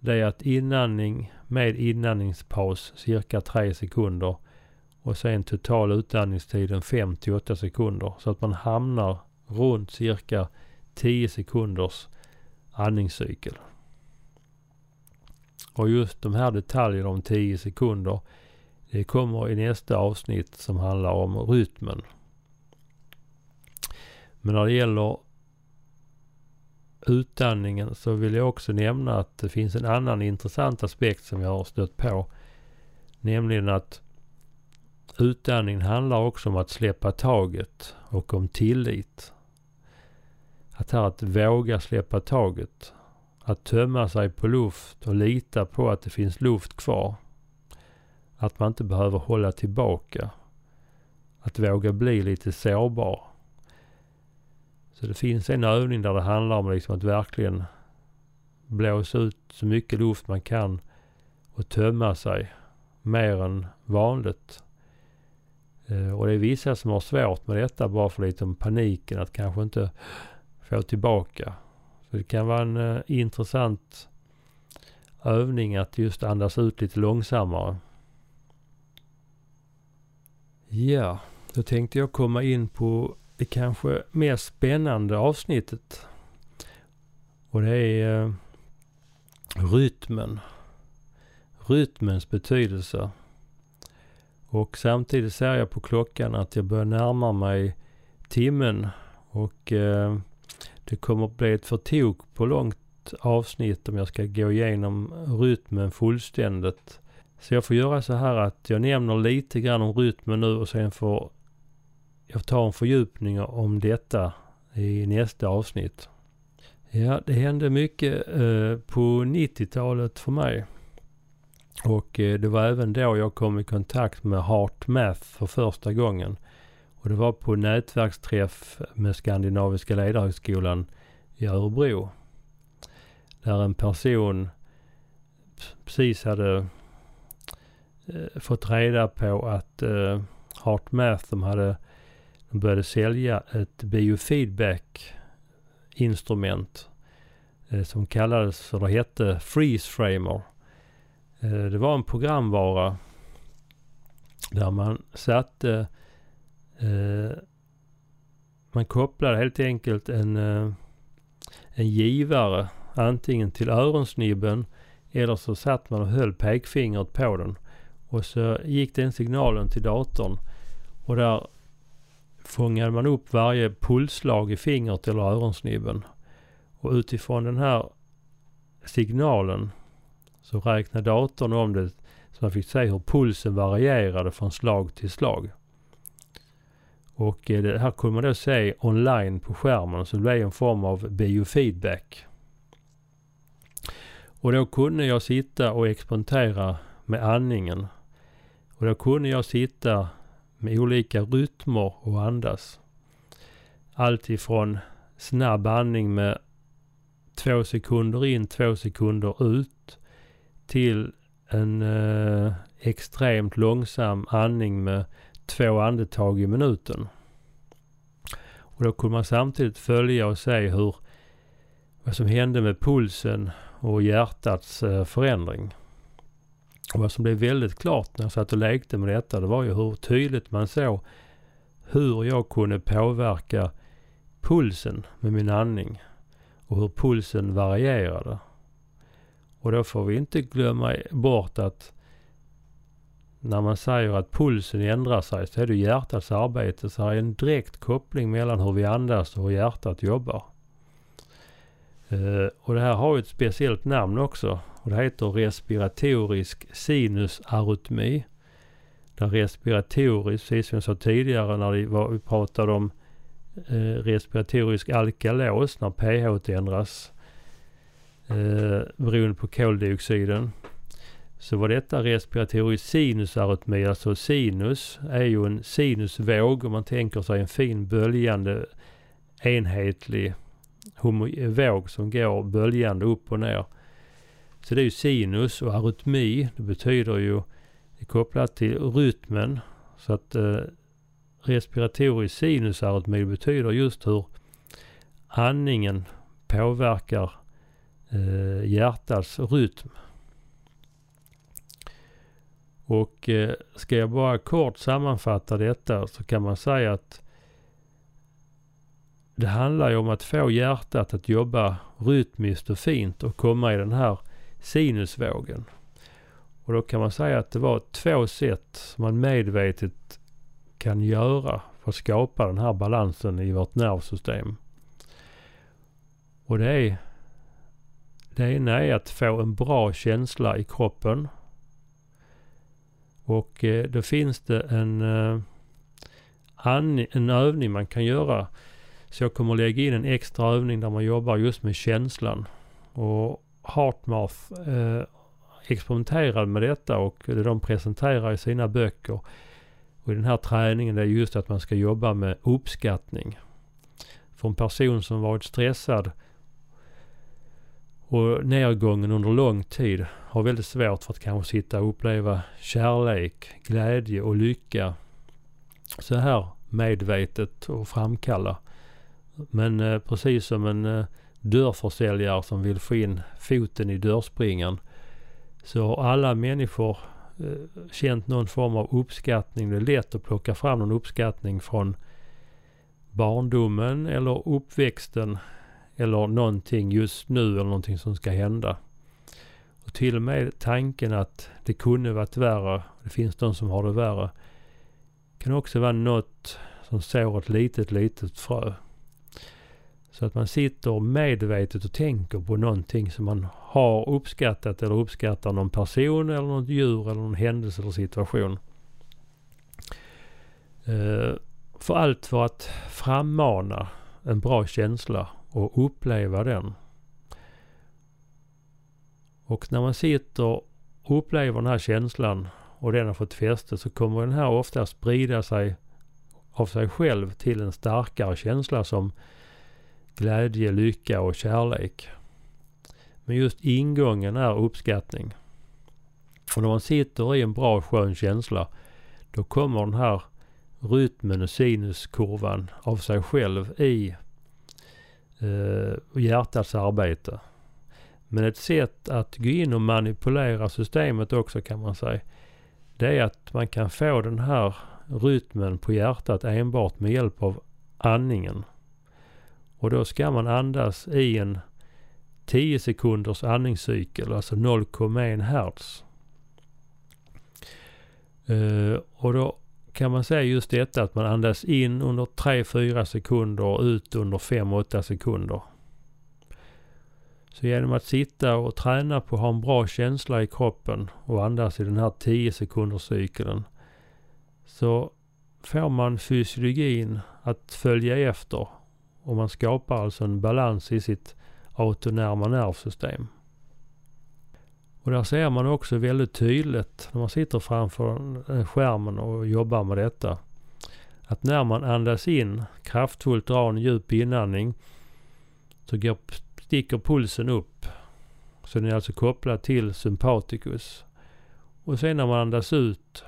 det är att inandning med inandningspaus cirka 3 sekunder och sen total utandningstiden 5 till 8 sekunder så att man hamnar runt cirka 10 sekunders andningscykel. Och just de här detaljerna om 10 sekunder det kommer i nästa avsnitt som handlar om rytmen. Men när det gäller utandningen så vill jag också nämna att det finns en annan intressant aspekt som jag har stött på. Nämligen att utandningen handlar också om att släppa taget och om tillit. Att här att våga släppa taget. Att tömma sig på luft och lita på att det finns luft kvar. Att man inte behöver hålla tillbaka. Att våga bli lite sårbar. Så det finns en övning där det handlar om liksom att verkligen blåsa ut så mycket luft man kan och tömma sig mer än vanligt. Eh, och det är vissa som har svårt med detta bara för lite om paniken att kanske inte få tillbaka. Så det kan vara en eh, intressant övning att just andas ut lite långsammare. Ja, då tänkte jag komma in på det kanske mest spännande avsnittet. Och det är eh, rytmen. Rytmens betydelse. Och samtidigt ser jag på klockan att jag börjar närma mig timmen. Och eh, det kommer att bli ett för tok på långt avsnitt om jag ska gå igenom rytmen fullständigt. Så jag får göra så här att jag nämner lite grann om rytmen nu och sen får jag ta en fördjupning om detta i nästa avsnitt. Ja, det hände mycket eh, på 90-talet för mig. Och eh, det var även då jag kom i kontakt med Heart Math för första gången. Och det var på nätverksträff med Skandinaviska ledarhögskolan i Örebro. Där en person precis hade eh, fått reda på att eh, HeartMath, de hade de började sälja ett biofeedback instrument eh, som kallades, eller hette Freeze Framer. Eh, det var en programvara där man satte Eh, Eh, man kopplade helt enkelt en, eh, en givare antingen till öronsnibben eller så satt man och höll pekfingret på den. Och så gick den signalen till datorn och där fångade man upp varje pulsslag i fingret eller öronsnibben. Och utifrån den här signalen så räknade datorn om det så man fick se hur pulsen varierade från slag till slag. Och eh, det här kunde man då se online på skärmen så det blev en form av biofeedback. Och då kunde jag sitta och experimentera med andningen. Och då kunde jag sitta med olika rytmer och andas. Allt ifrån snabb andning med två sekunder in, två sekunder ut till en eh, extremt långsam andning med två andetag i minuten. Och då kunde man samtidigt följa och se hur vad som hände med pulsen och hjärtats eh, förändring. Och vad som blev väldigt klart när jag satt och lekte med detta, det var ju hur tydligt man såg hur jag kunde påverka pulsen med min andning och hur pulsen varierade. Och då får vi inte glömma bort att när man säger att pulsen ändrar sig så är det hjärtats arbete. Så här är en direkt koppling mellan hur vi andas och hur hjärtat jobbar. Uh, och det här har ju ett speciellt namn också. Och det heter respiratorisk sinusarytmi. Där respiratorisk, precis som jag sa tidigare när vi, var, vi pratade om uh, respiratorisk alkalos, när pH ändras. Uh, beroende på koldioxiden så var detta respiratorisk sinusarytmi. Alltså sinus är ju en sinusvåg om man tänker sig en fin böljande enhetlig våg som går böljande upp och ner. Så det är ju sinus och arytmi. Det betyder ju det är kopplat till rytmen. Så att eh, respiratorisk sinusarytmi betyder just hur andningen påverkar eh, hjärtats rytm. Och eh, ska jag bara kort sammanfatta detta så kan man säga att det handlar ju om att få hjärtat att jobba rytmiskt och fint och komma i den här sinusvågen. Och då kan man säga att det var två sätt som man medvetet kan göra för att skapa den här balansen i vårt nervsystem. Och det är det ena är att få en bra känsla i kroppen och eh, då finns det en, eh, en övning man kan göra. Så jag kommer lägga in en extra övning där man jobbar just med känslan. Och HeartMath eh, experimenterar med detta och det de presenterar i sina böcker och i den här träningen det är just att man ska jobba med uppskattning. För en person som varit stressad och nedgången under lång tid har väldigt svårt för att kanske sitta och uppleva kärlek, glädje och lycka så här medvetet och framkalla. Men eh, precis som en eh, dörrförsäljare som vill få in foten i dörrspringan så har alla människor eh, känt någon form av uppskattning. Det är lätt att plocka fram någon uppskattning från barndomen eller uppväxten eller någonting just nu eller någonting som ska hända. Och till och med tanken att det kunde varit värre, det finns de som har det värre, kan också vara något som sår ett litet, litet frö. Så att man sitter medvetet och tänker på någonting som man har uppskattat eller uppskattar någon person eller något djur eller någon händelse eller situation. Eh, för allt för att frammana en bra känsla och uppleva den. Och när man sitter och upplever den här känslan och den har fått fäste så kommer den här ofta sprida sig av sig själv till en starkare känsla som glädje, lycka och kärlek. Men just ingången är uppskattning. Och när man sitter i en bra skön känsla då kommer den här rytmen och sinuskurvan av sig själv i Eh, och hjärtats arbete. Men ett sätt att gå in och manipulera systemet också kan man säga. Det är att man kan få den här rytmen på hjärtat enbart med hjälp av andningen. Och då ska man andas i en 10 sekunders andningscykel, alltså 0,1 hertz. Uh, och då kan man säga just detta att man andas in under 3-4 sekunder och ut under 5-8 sekunder. Så genom att sitta och träna på att ha en bra känsla i kroppen och andas i den här 10 sekunders cykeln så får man fysiologin att följa efter och man skapar alltså en balans i sitt autonoma nervsystem. Och där ser man också väldigt tydligt när man sitter framför skärmen och jobbar med detta. Att när man andas in kraftfullt, drar en djup inandning så går, sticker pulsen upp. Så den är alltså kopplad till sympaticus. Och sen när man andas ut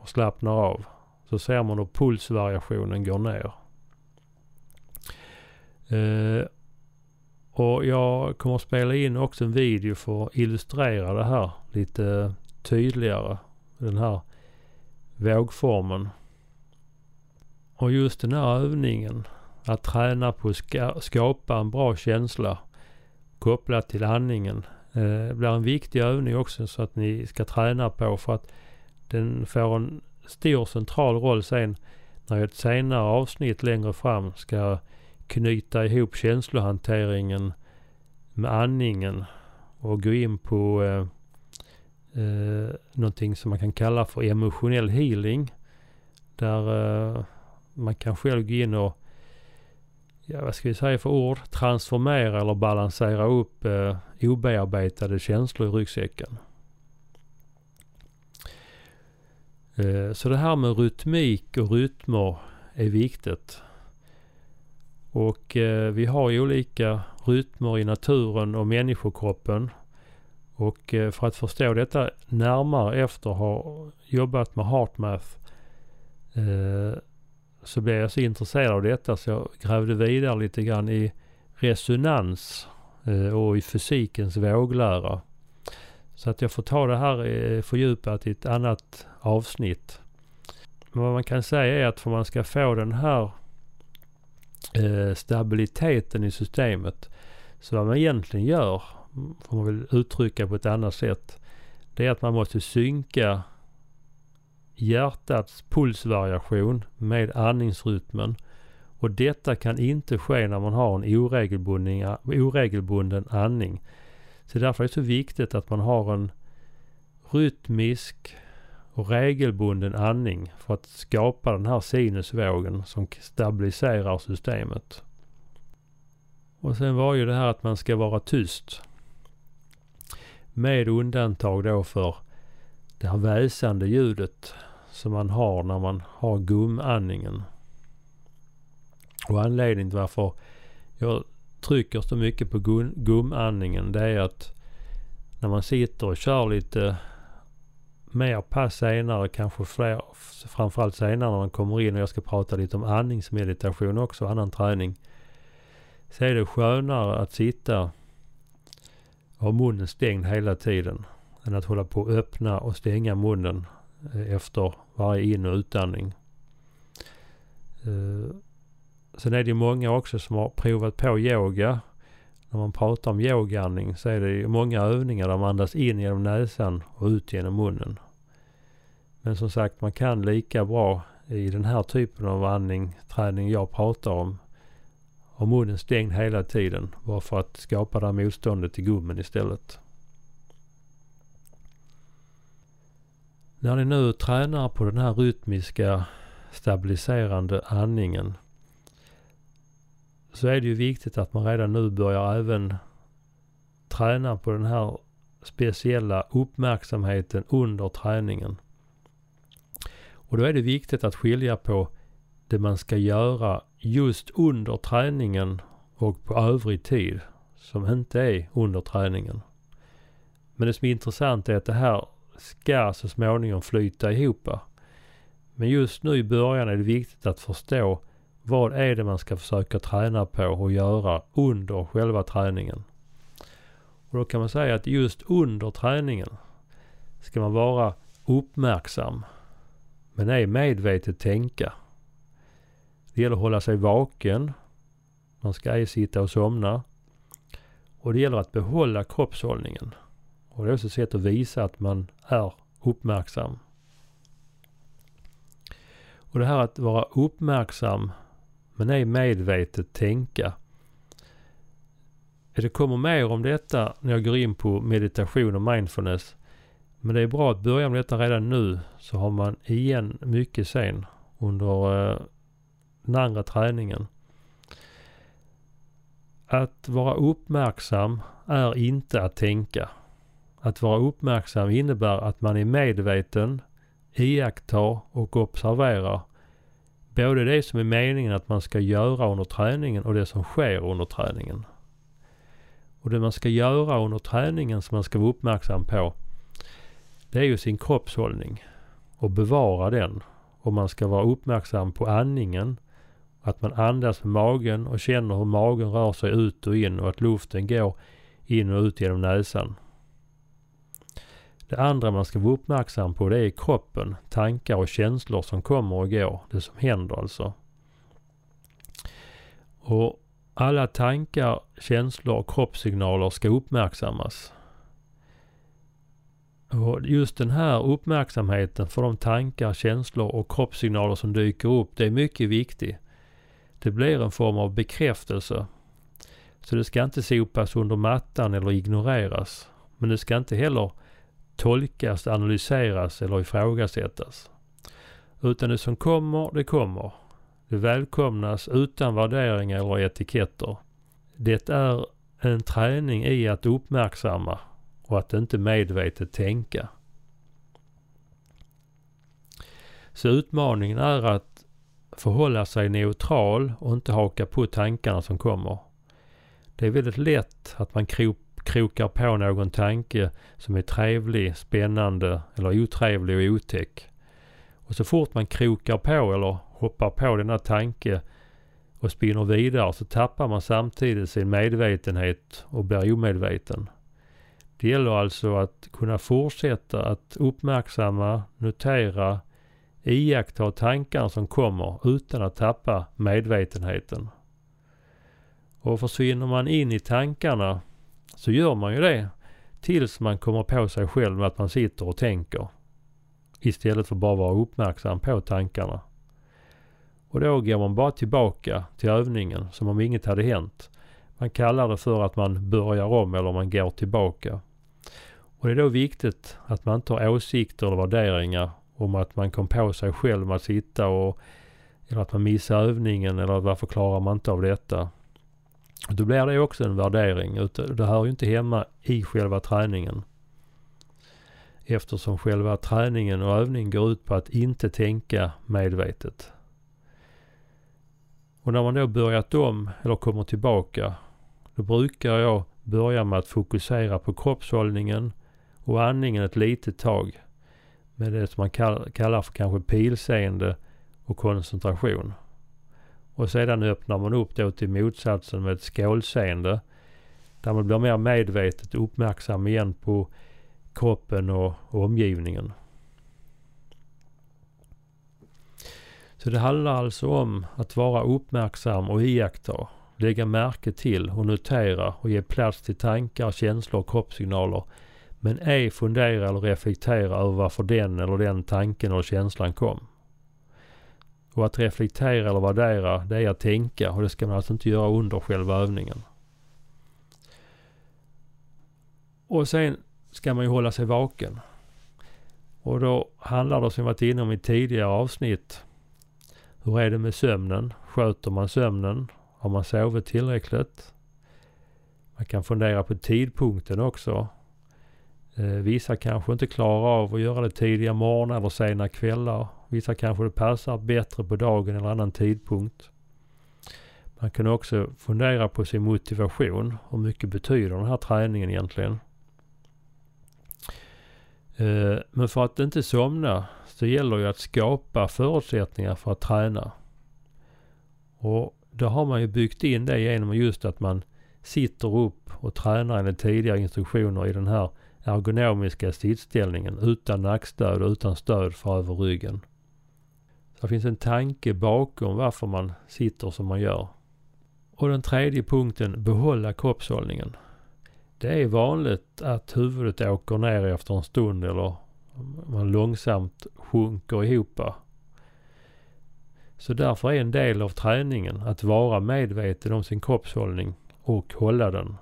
och slappnar av så ser man hur pulsvariationen går ner. Eh, och jag kommer att spela in också en video för att illustrera det här lite tydligare. Den här vågformen. Och just den här övningen, att träna på att skapa en bra känsla kopplat till andningen. Eh, blir en viktig övning också så att ni ska träna på för att den får en stor central roll sen när jag ett senare avsnitt längre fram ska knyta ihop känslohanteringen med andningen och gå in på eh, eh, någonting som man kan kalla för emotionell healing. Där eh, man kan själv gå in och, ja vad ska vi säga för ord, transformera eller balansera upp eh, obearbetade känslor i ryggsäcken. Eh, så det här med rytmik och rytmer är viktigt. Och eh, vi har ju olika rytmer i naturen och människokroppen. Och eh, för att förstå detta närmare efter att ha jobbat med HeartMath eh, så blev jag så intresserad av detta så jag grävde vidare lite grann i resonans eh, och i fysikens våglära. Så att jag får ta det här eh, fördjupat i ett annat avsnitt. Men vad man kan säga är att för man ska få den här Eh, stabiliteten i systemet. Så vad man egentligen gör, får man väl uttrycka på ett annat sätt, det är att man måste synka hjärtats pulsvariation med andningsrytmen. Och detta kan inte ske när man har en oregelbunden, oregelbunden andning. Så därför är det så viktigt att man har en rytmisk och regelbunden andning för att skapa den här sinusvågen som stabiliserar systemet. Och sen var ju det här att man ska vara tyst. Med undantag då för det här väsande ljudet som man har när man har gumandningen. Och anledningen till varför jag trycker så mycket på gumandningen det är att när man sitter och kör lite mer pass senare, kanske fler, framförallt senare när man kommer in och jag ska prata lite om andningsmeditation också, annan träning. Så är det skönare att sitta och ha munnen stängd hela tiden än att hålla på att öppna och stänga munnen eh, efter varje in och utandning. Eh, sen är det många också som har provat på yoga. När man pratar om yogaandning så är det många övningar där man andas in genom näsan och ut genom munnen. Men som sagt, man kan lika bra i den här typen av andning, träning jag pratar om, ha munnen stängd hela tiden. Bara för att skapa det här motståndet till gummen istället. När ni nu tränar på den här rytmiska stabiliserande andningen så är det ju viktigt att man redan nu börjar även träna på den här speciella uppmärksamheten under träningen. Och då är det viktigt att skilja på det man ska göra just under träningen och på övrig tid som inte är under träningen. Men det som är intressant är att det här ska så småningom flyta ihop. Men just nu i början är det viktigt att förstå vad är det man ska försöka träna på och göra under själva träningen. Och då kan man säga att just under träningen ska man vara uppmärksam. Men ej medvetet tänka. Det gäller att hålla sig vaken. Man ska ej sitta och somna. Och det gäller att behålla kroppshållningen. Och det är också ett sätt att visa att man är uppmärksam. Och det här att vara uppmärksam men ej medvetet tänka. Det kommer mer om detta när jag går in på meditation och mindfulness. Men det är bra att börja med detta redan nu så har man igen mycket sen under eh, den andra träningen. Att vara uppmärksam är inte att tänka. Att vara uppmärksam innebär att man är medveten, iakttar och observerar både det som är meningen att man ska göra under träningen och det som sker under träningen. Och det man ska göra under träningen som man ska vara uppmärksam på det är ju sin kroppshållning och bevara den. Och man ska vara uppmärksam på andningen. Att man andas med magen och känner hur magen rör sig ut och in och att luften går in och ut genom näsan. Det andra man ska vara uppmärksam på det är kroppen, tankar och känslor som kommer och går. Det som händer alltså. Och alla tankar, känslor och kroppssignaler ska uppmärksammas. Och just den här uppmärksamheten för de tankar, känslor och kroppssignaler som dyker upp, det är mycket viktigt. Det blir en form av bekräftelse. Så det ska inte sopas under mattan eller ignoreras. Men det ska inte heller tolkas, analyseras eller ifrågasättas. Utan det som kommer, det kommer. Det välkomnas utan värderingar eller etiketter. Det är en träning i att uppmärksamma och att inte medvetet tänka. Så utmaningen är att förhålla sig neutral och inte haka på tankarna som kommer. Det är väldigt lätt att man krokar på någon tanke som är trevlig, spännande eller otrevlig och otäck. Och så fort man krokar på eller hoppar på denna tanke och spinner vidare så tappar man samtidigt sin medvetenhet och blir omedveten. Det gäller alltså att kunna fortsätta att uppmärksamma, notera, iaktta tankarna som kommer utan att tappa medvetenheten. Och försvinner man in i tankarna så gör man ju det tills man kommer på sig själv med att man sitter och tänker. Istället för bara vara uppmärksam på tankarna. Och då går man bara tillbaka till övningen som om inget hade hänt. Man kallar det för att man börjar om eller man går tillbaka. Och det är då viktigt att man inte har åsikter eller värderingar om att man kom på sig själv med att sitta och eller att man missar övningen eller varför klarar man inte av detta. Då blir det också en värdering. Det hör ju inte hemma i själva träningen. Eftersom själva träningen och övningen går ut på att inte tänka medvetet. Och när man då börjat om eller kommer tillbaka, då brukar jag börja med att fokusera på kroppshållningen och andningen ett litet tag. Med det som man kallar för kanske pilseende och koncentration. Och sedan öppnar man upp då till motsatsen med ett skålseende. Där man blir mer medvetet uppmärksam igen på kroppen och, och omgivningen. Så det handlar alltså om att vara uppmärksam och iaktta, lägga märke till och notera och ge plats till tankar, känslor och kroppssignaler. Men ej fundera eller reflektera över varför den eller den tanken eller känslan kom. Och att reflektera eller värdera, det är att tänka och det ska man alltså inte göra under själva övningen. Och sen ska man ju hålla sig vaken. Och då handlar det som vi varit inne om i tidigare avsnitt. Hur är det med sömnen? Sköter man sömnen? Har man sovit tillräckligt? Man kan fundera på tidpunkten också. Eh, vissa kanske inte klarar av att göra det tidiga morgnar eller sena kvällar. Vissa kanske det passar bättre på dagen eller annan tidpunkt. Man kan också fundera på sin motivation. Hur mycket betyder den här träningen egentligen? Eh, men för att inte somna så gäller det att skapa förutsättningar för att träna. Och då har man ju byggt in det genom just att man sitter upp och tränar enligt tidigare instruktioner i den här ergonomiska sittställningen utan nackstöd och utan stöd för över ryggen. Det finns en tanke bakom varför man sitter som man gör. Och den tredje punkten, behålla kroppshållningen. Det är vanligt att huvudet åker ner efter en stund eller man långsamt sjunker ihop. Så därför är en del av träningen att vara medveten om sin kroppshållning och hålla den.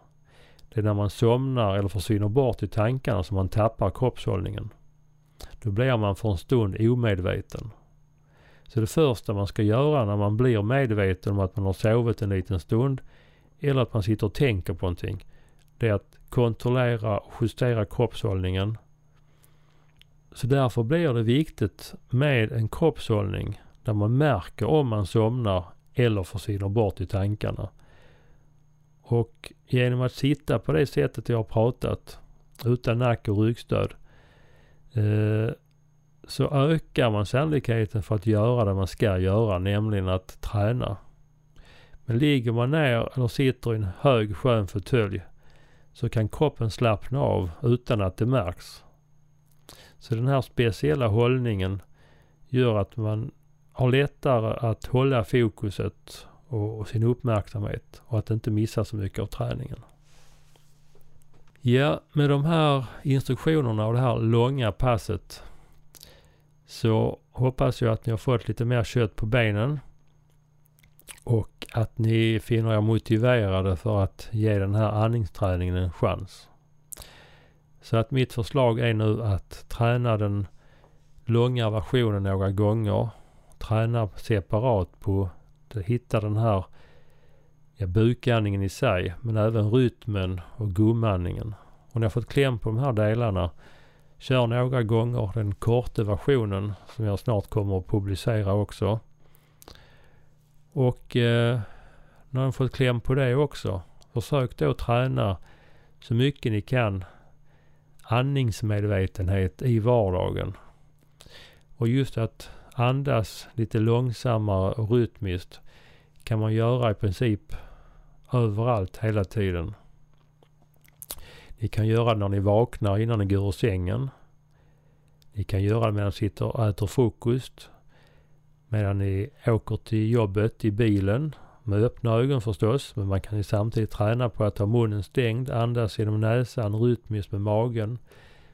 Det är när man somnar eller försvinner bort i tankarna som man tappar kroppshållningen. Då blir man för en stund omedveten. Så det första man ska göra när man blir medveten om att man har sovit en liten stund eller att man sitter och tänker på någonting. Det är att kontrollera och justera kroppshållningen. Så därför blir det viktigt med en kroppshållning där man märker om man somnar eller försvinner bort i tankarna. Och genom att sitta på det sättet jag har pratat, utan nack och ryggstöd, eh, så ökar man sannolikheten för att göra det man ska göra, nämligen att träna. Men ligger man ner eller sitter i en hög skön fåtölj så kan kroppen slappna av utan att det märks. Så den här speciella hållningen gör att man har lättare att hålla fokuset och sin uppmärksamhet och att inte missa så mycket av träningen. Ja, med de här instruktionerna och det här långa passet så hoppas jag att ni har fått lite mer kött på benen och att ni finner er motiverade för att ge den här andningsträningen en chans. Så att mitt förslag är nu att träna den långa versionen några gånger. Träna separat på att hitta den här ja, bukandningen i sig men även rytmen och gumandningen. Och när jag fått kläm på de här delarna kör några gånger den korta versionen som jag snart kommer att publicera också. Och eh, när ni fått kläm på det också, försök då träna så mycket ni kan andningsmedvetenhet i vardagen. Och just att andas lite långsammare och rytmiskt kan man göra i princip överallt hela tiden. Ni kan göra det när ni vaknar innan ni går ur sängen. Ni kan göra det medan ni sitter och äter frukost. Medan ni åker till jobbet i bilen. Med öppna ögon förstås. Men man kan ju samtidigt träna på att ha munnen stängd. Andas genom näsan rytmiskt med magen.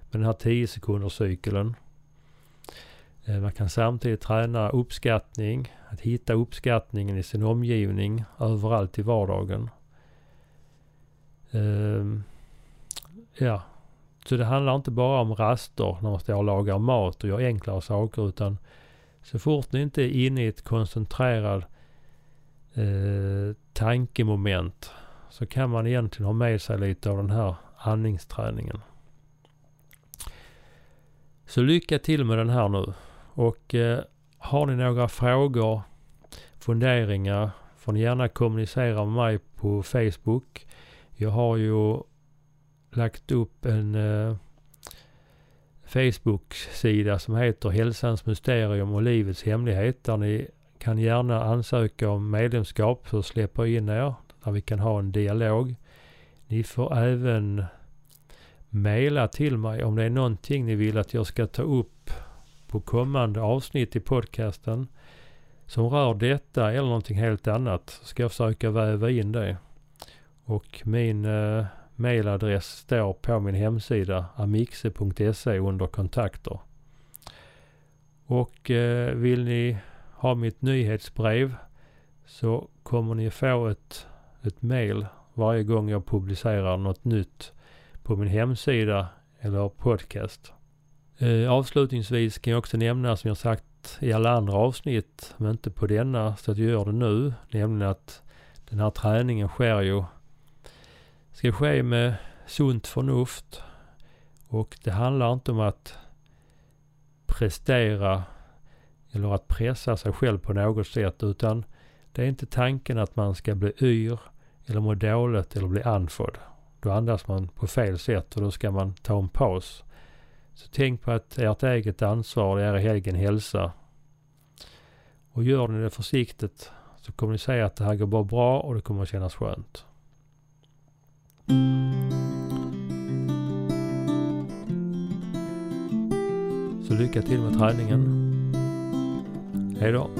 Med den här 10 sekunders cykeln. Eh, man kan samtidigt träna uppskattning. Att hitta uppskattningen i sin omgivning överallt i vardagen. Um, ja, så det handlar inte bara om raster när man står och lagar mat och gör enklare saker utan så fort ni inte är inne i ett koncentrerat eh, tankemoment så kan man egentligen ha med sig lite av den här andningsträningen. Så lycka till med den här nu. Och eh, har ni några frågor, funderingar får ni gärna kommunicera med mig på Facebook. Jag har ju lagt upp en eh, Facebook-sida som heter Hälsans Mysterium och Livets Hemlighet. Där ni kan gärna ansöka om medlemskap så släpper jag in er. Där vi kan ha en dialog. Ni får även mejla till mig om det är någonting ni vill att jag ska ta upp på kommande avsnitt i podcasten som rör detta eller någonting helt annat. Så ska jag försöka väva in det. Och min eh, mailadress står på min hemsida amixe.se under kontakter. Och eh, vill ni ha mitt nyhetsbrev så kommer ni få ett, ett mail varje gång jag publicerar något nytt på min hemsida eller podcast. Eh, avslutningsvis kan jag också nämna som jag sagt i alla andra avsnitt, men inte på denna, så att jag gör det nu, nämligen att den här träningen sker ju ska ske med sunt förnuft. Och det handlar inte om att prestera eller att pressa sig själv på något sätt utan det är inte tanken att man ska bli yr eller må dåligt eller bli andfådd. Då andas man på fel sätt och då ska man ta en paus. Så tänk på att ert eget ansvar är er egen hälsa. Och gör ni det försiktigt så kommer ni se att det här går bara bra och det kommer kännas skönt. Så lycka till med träningen. Hej då.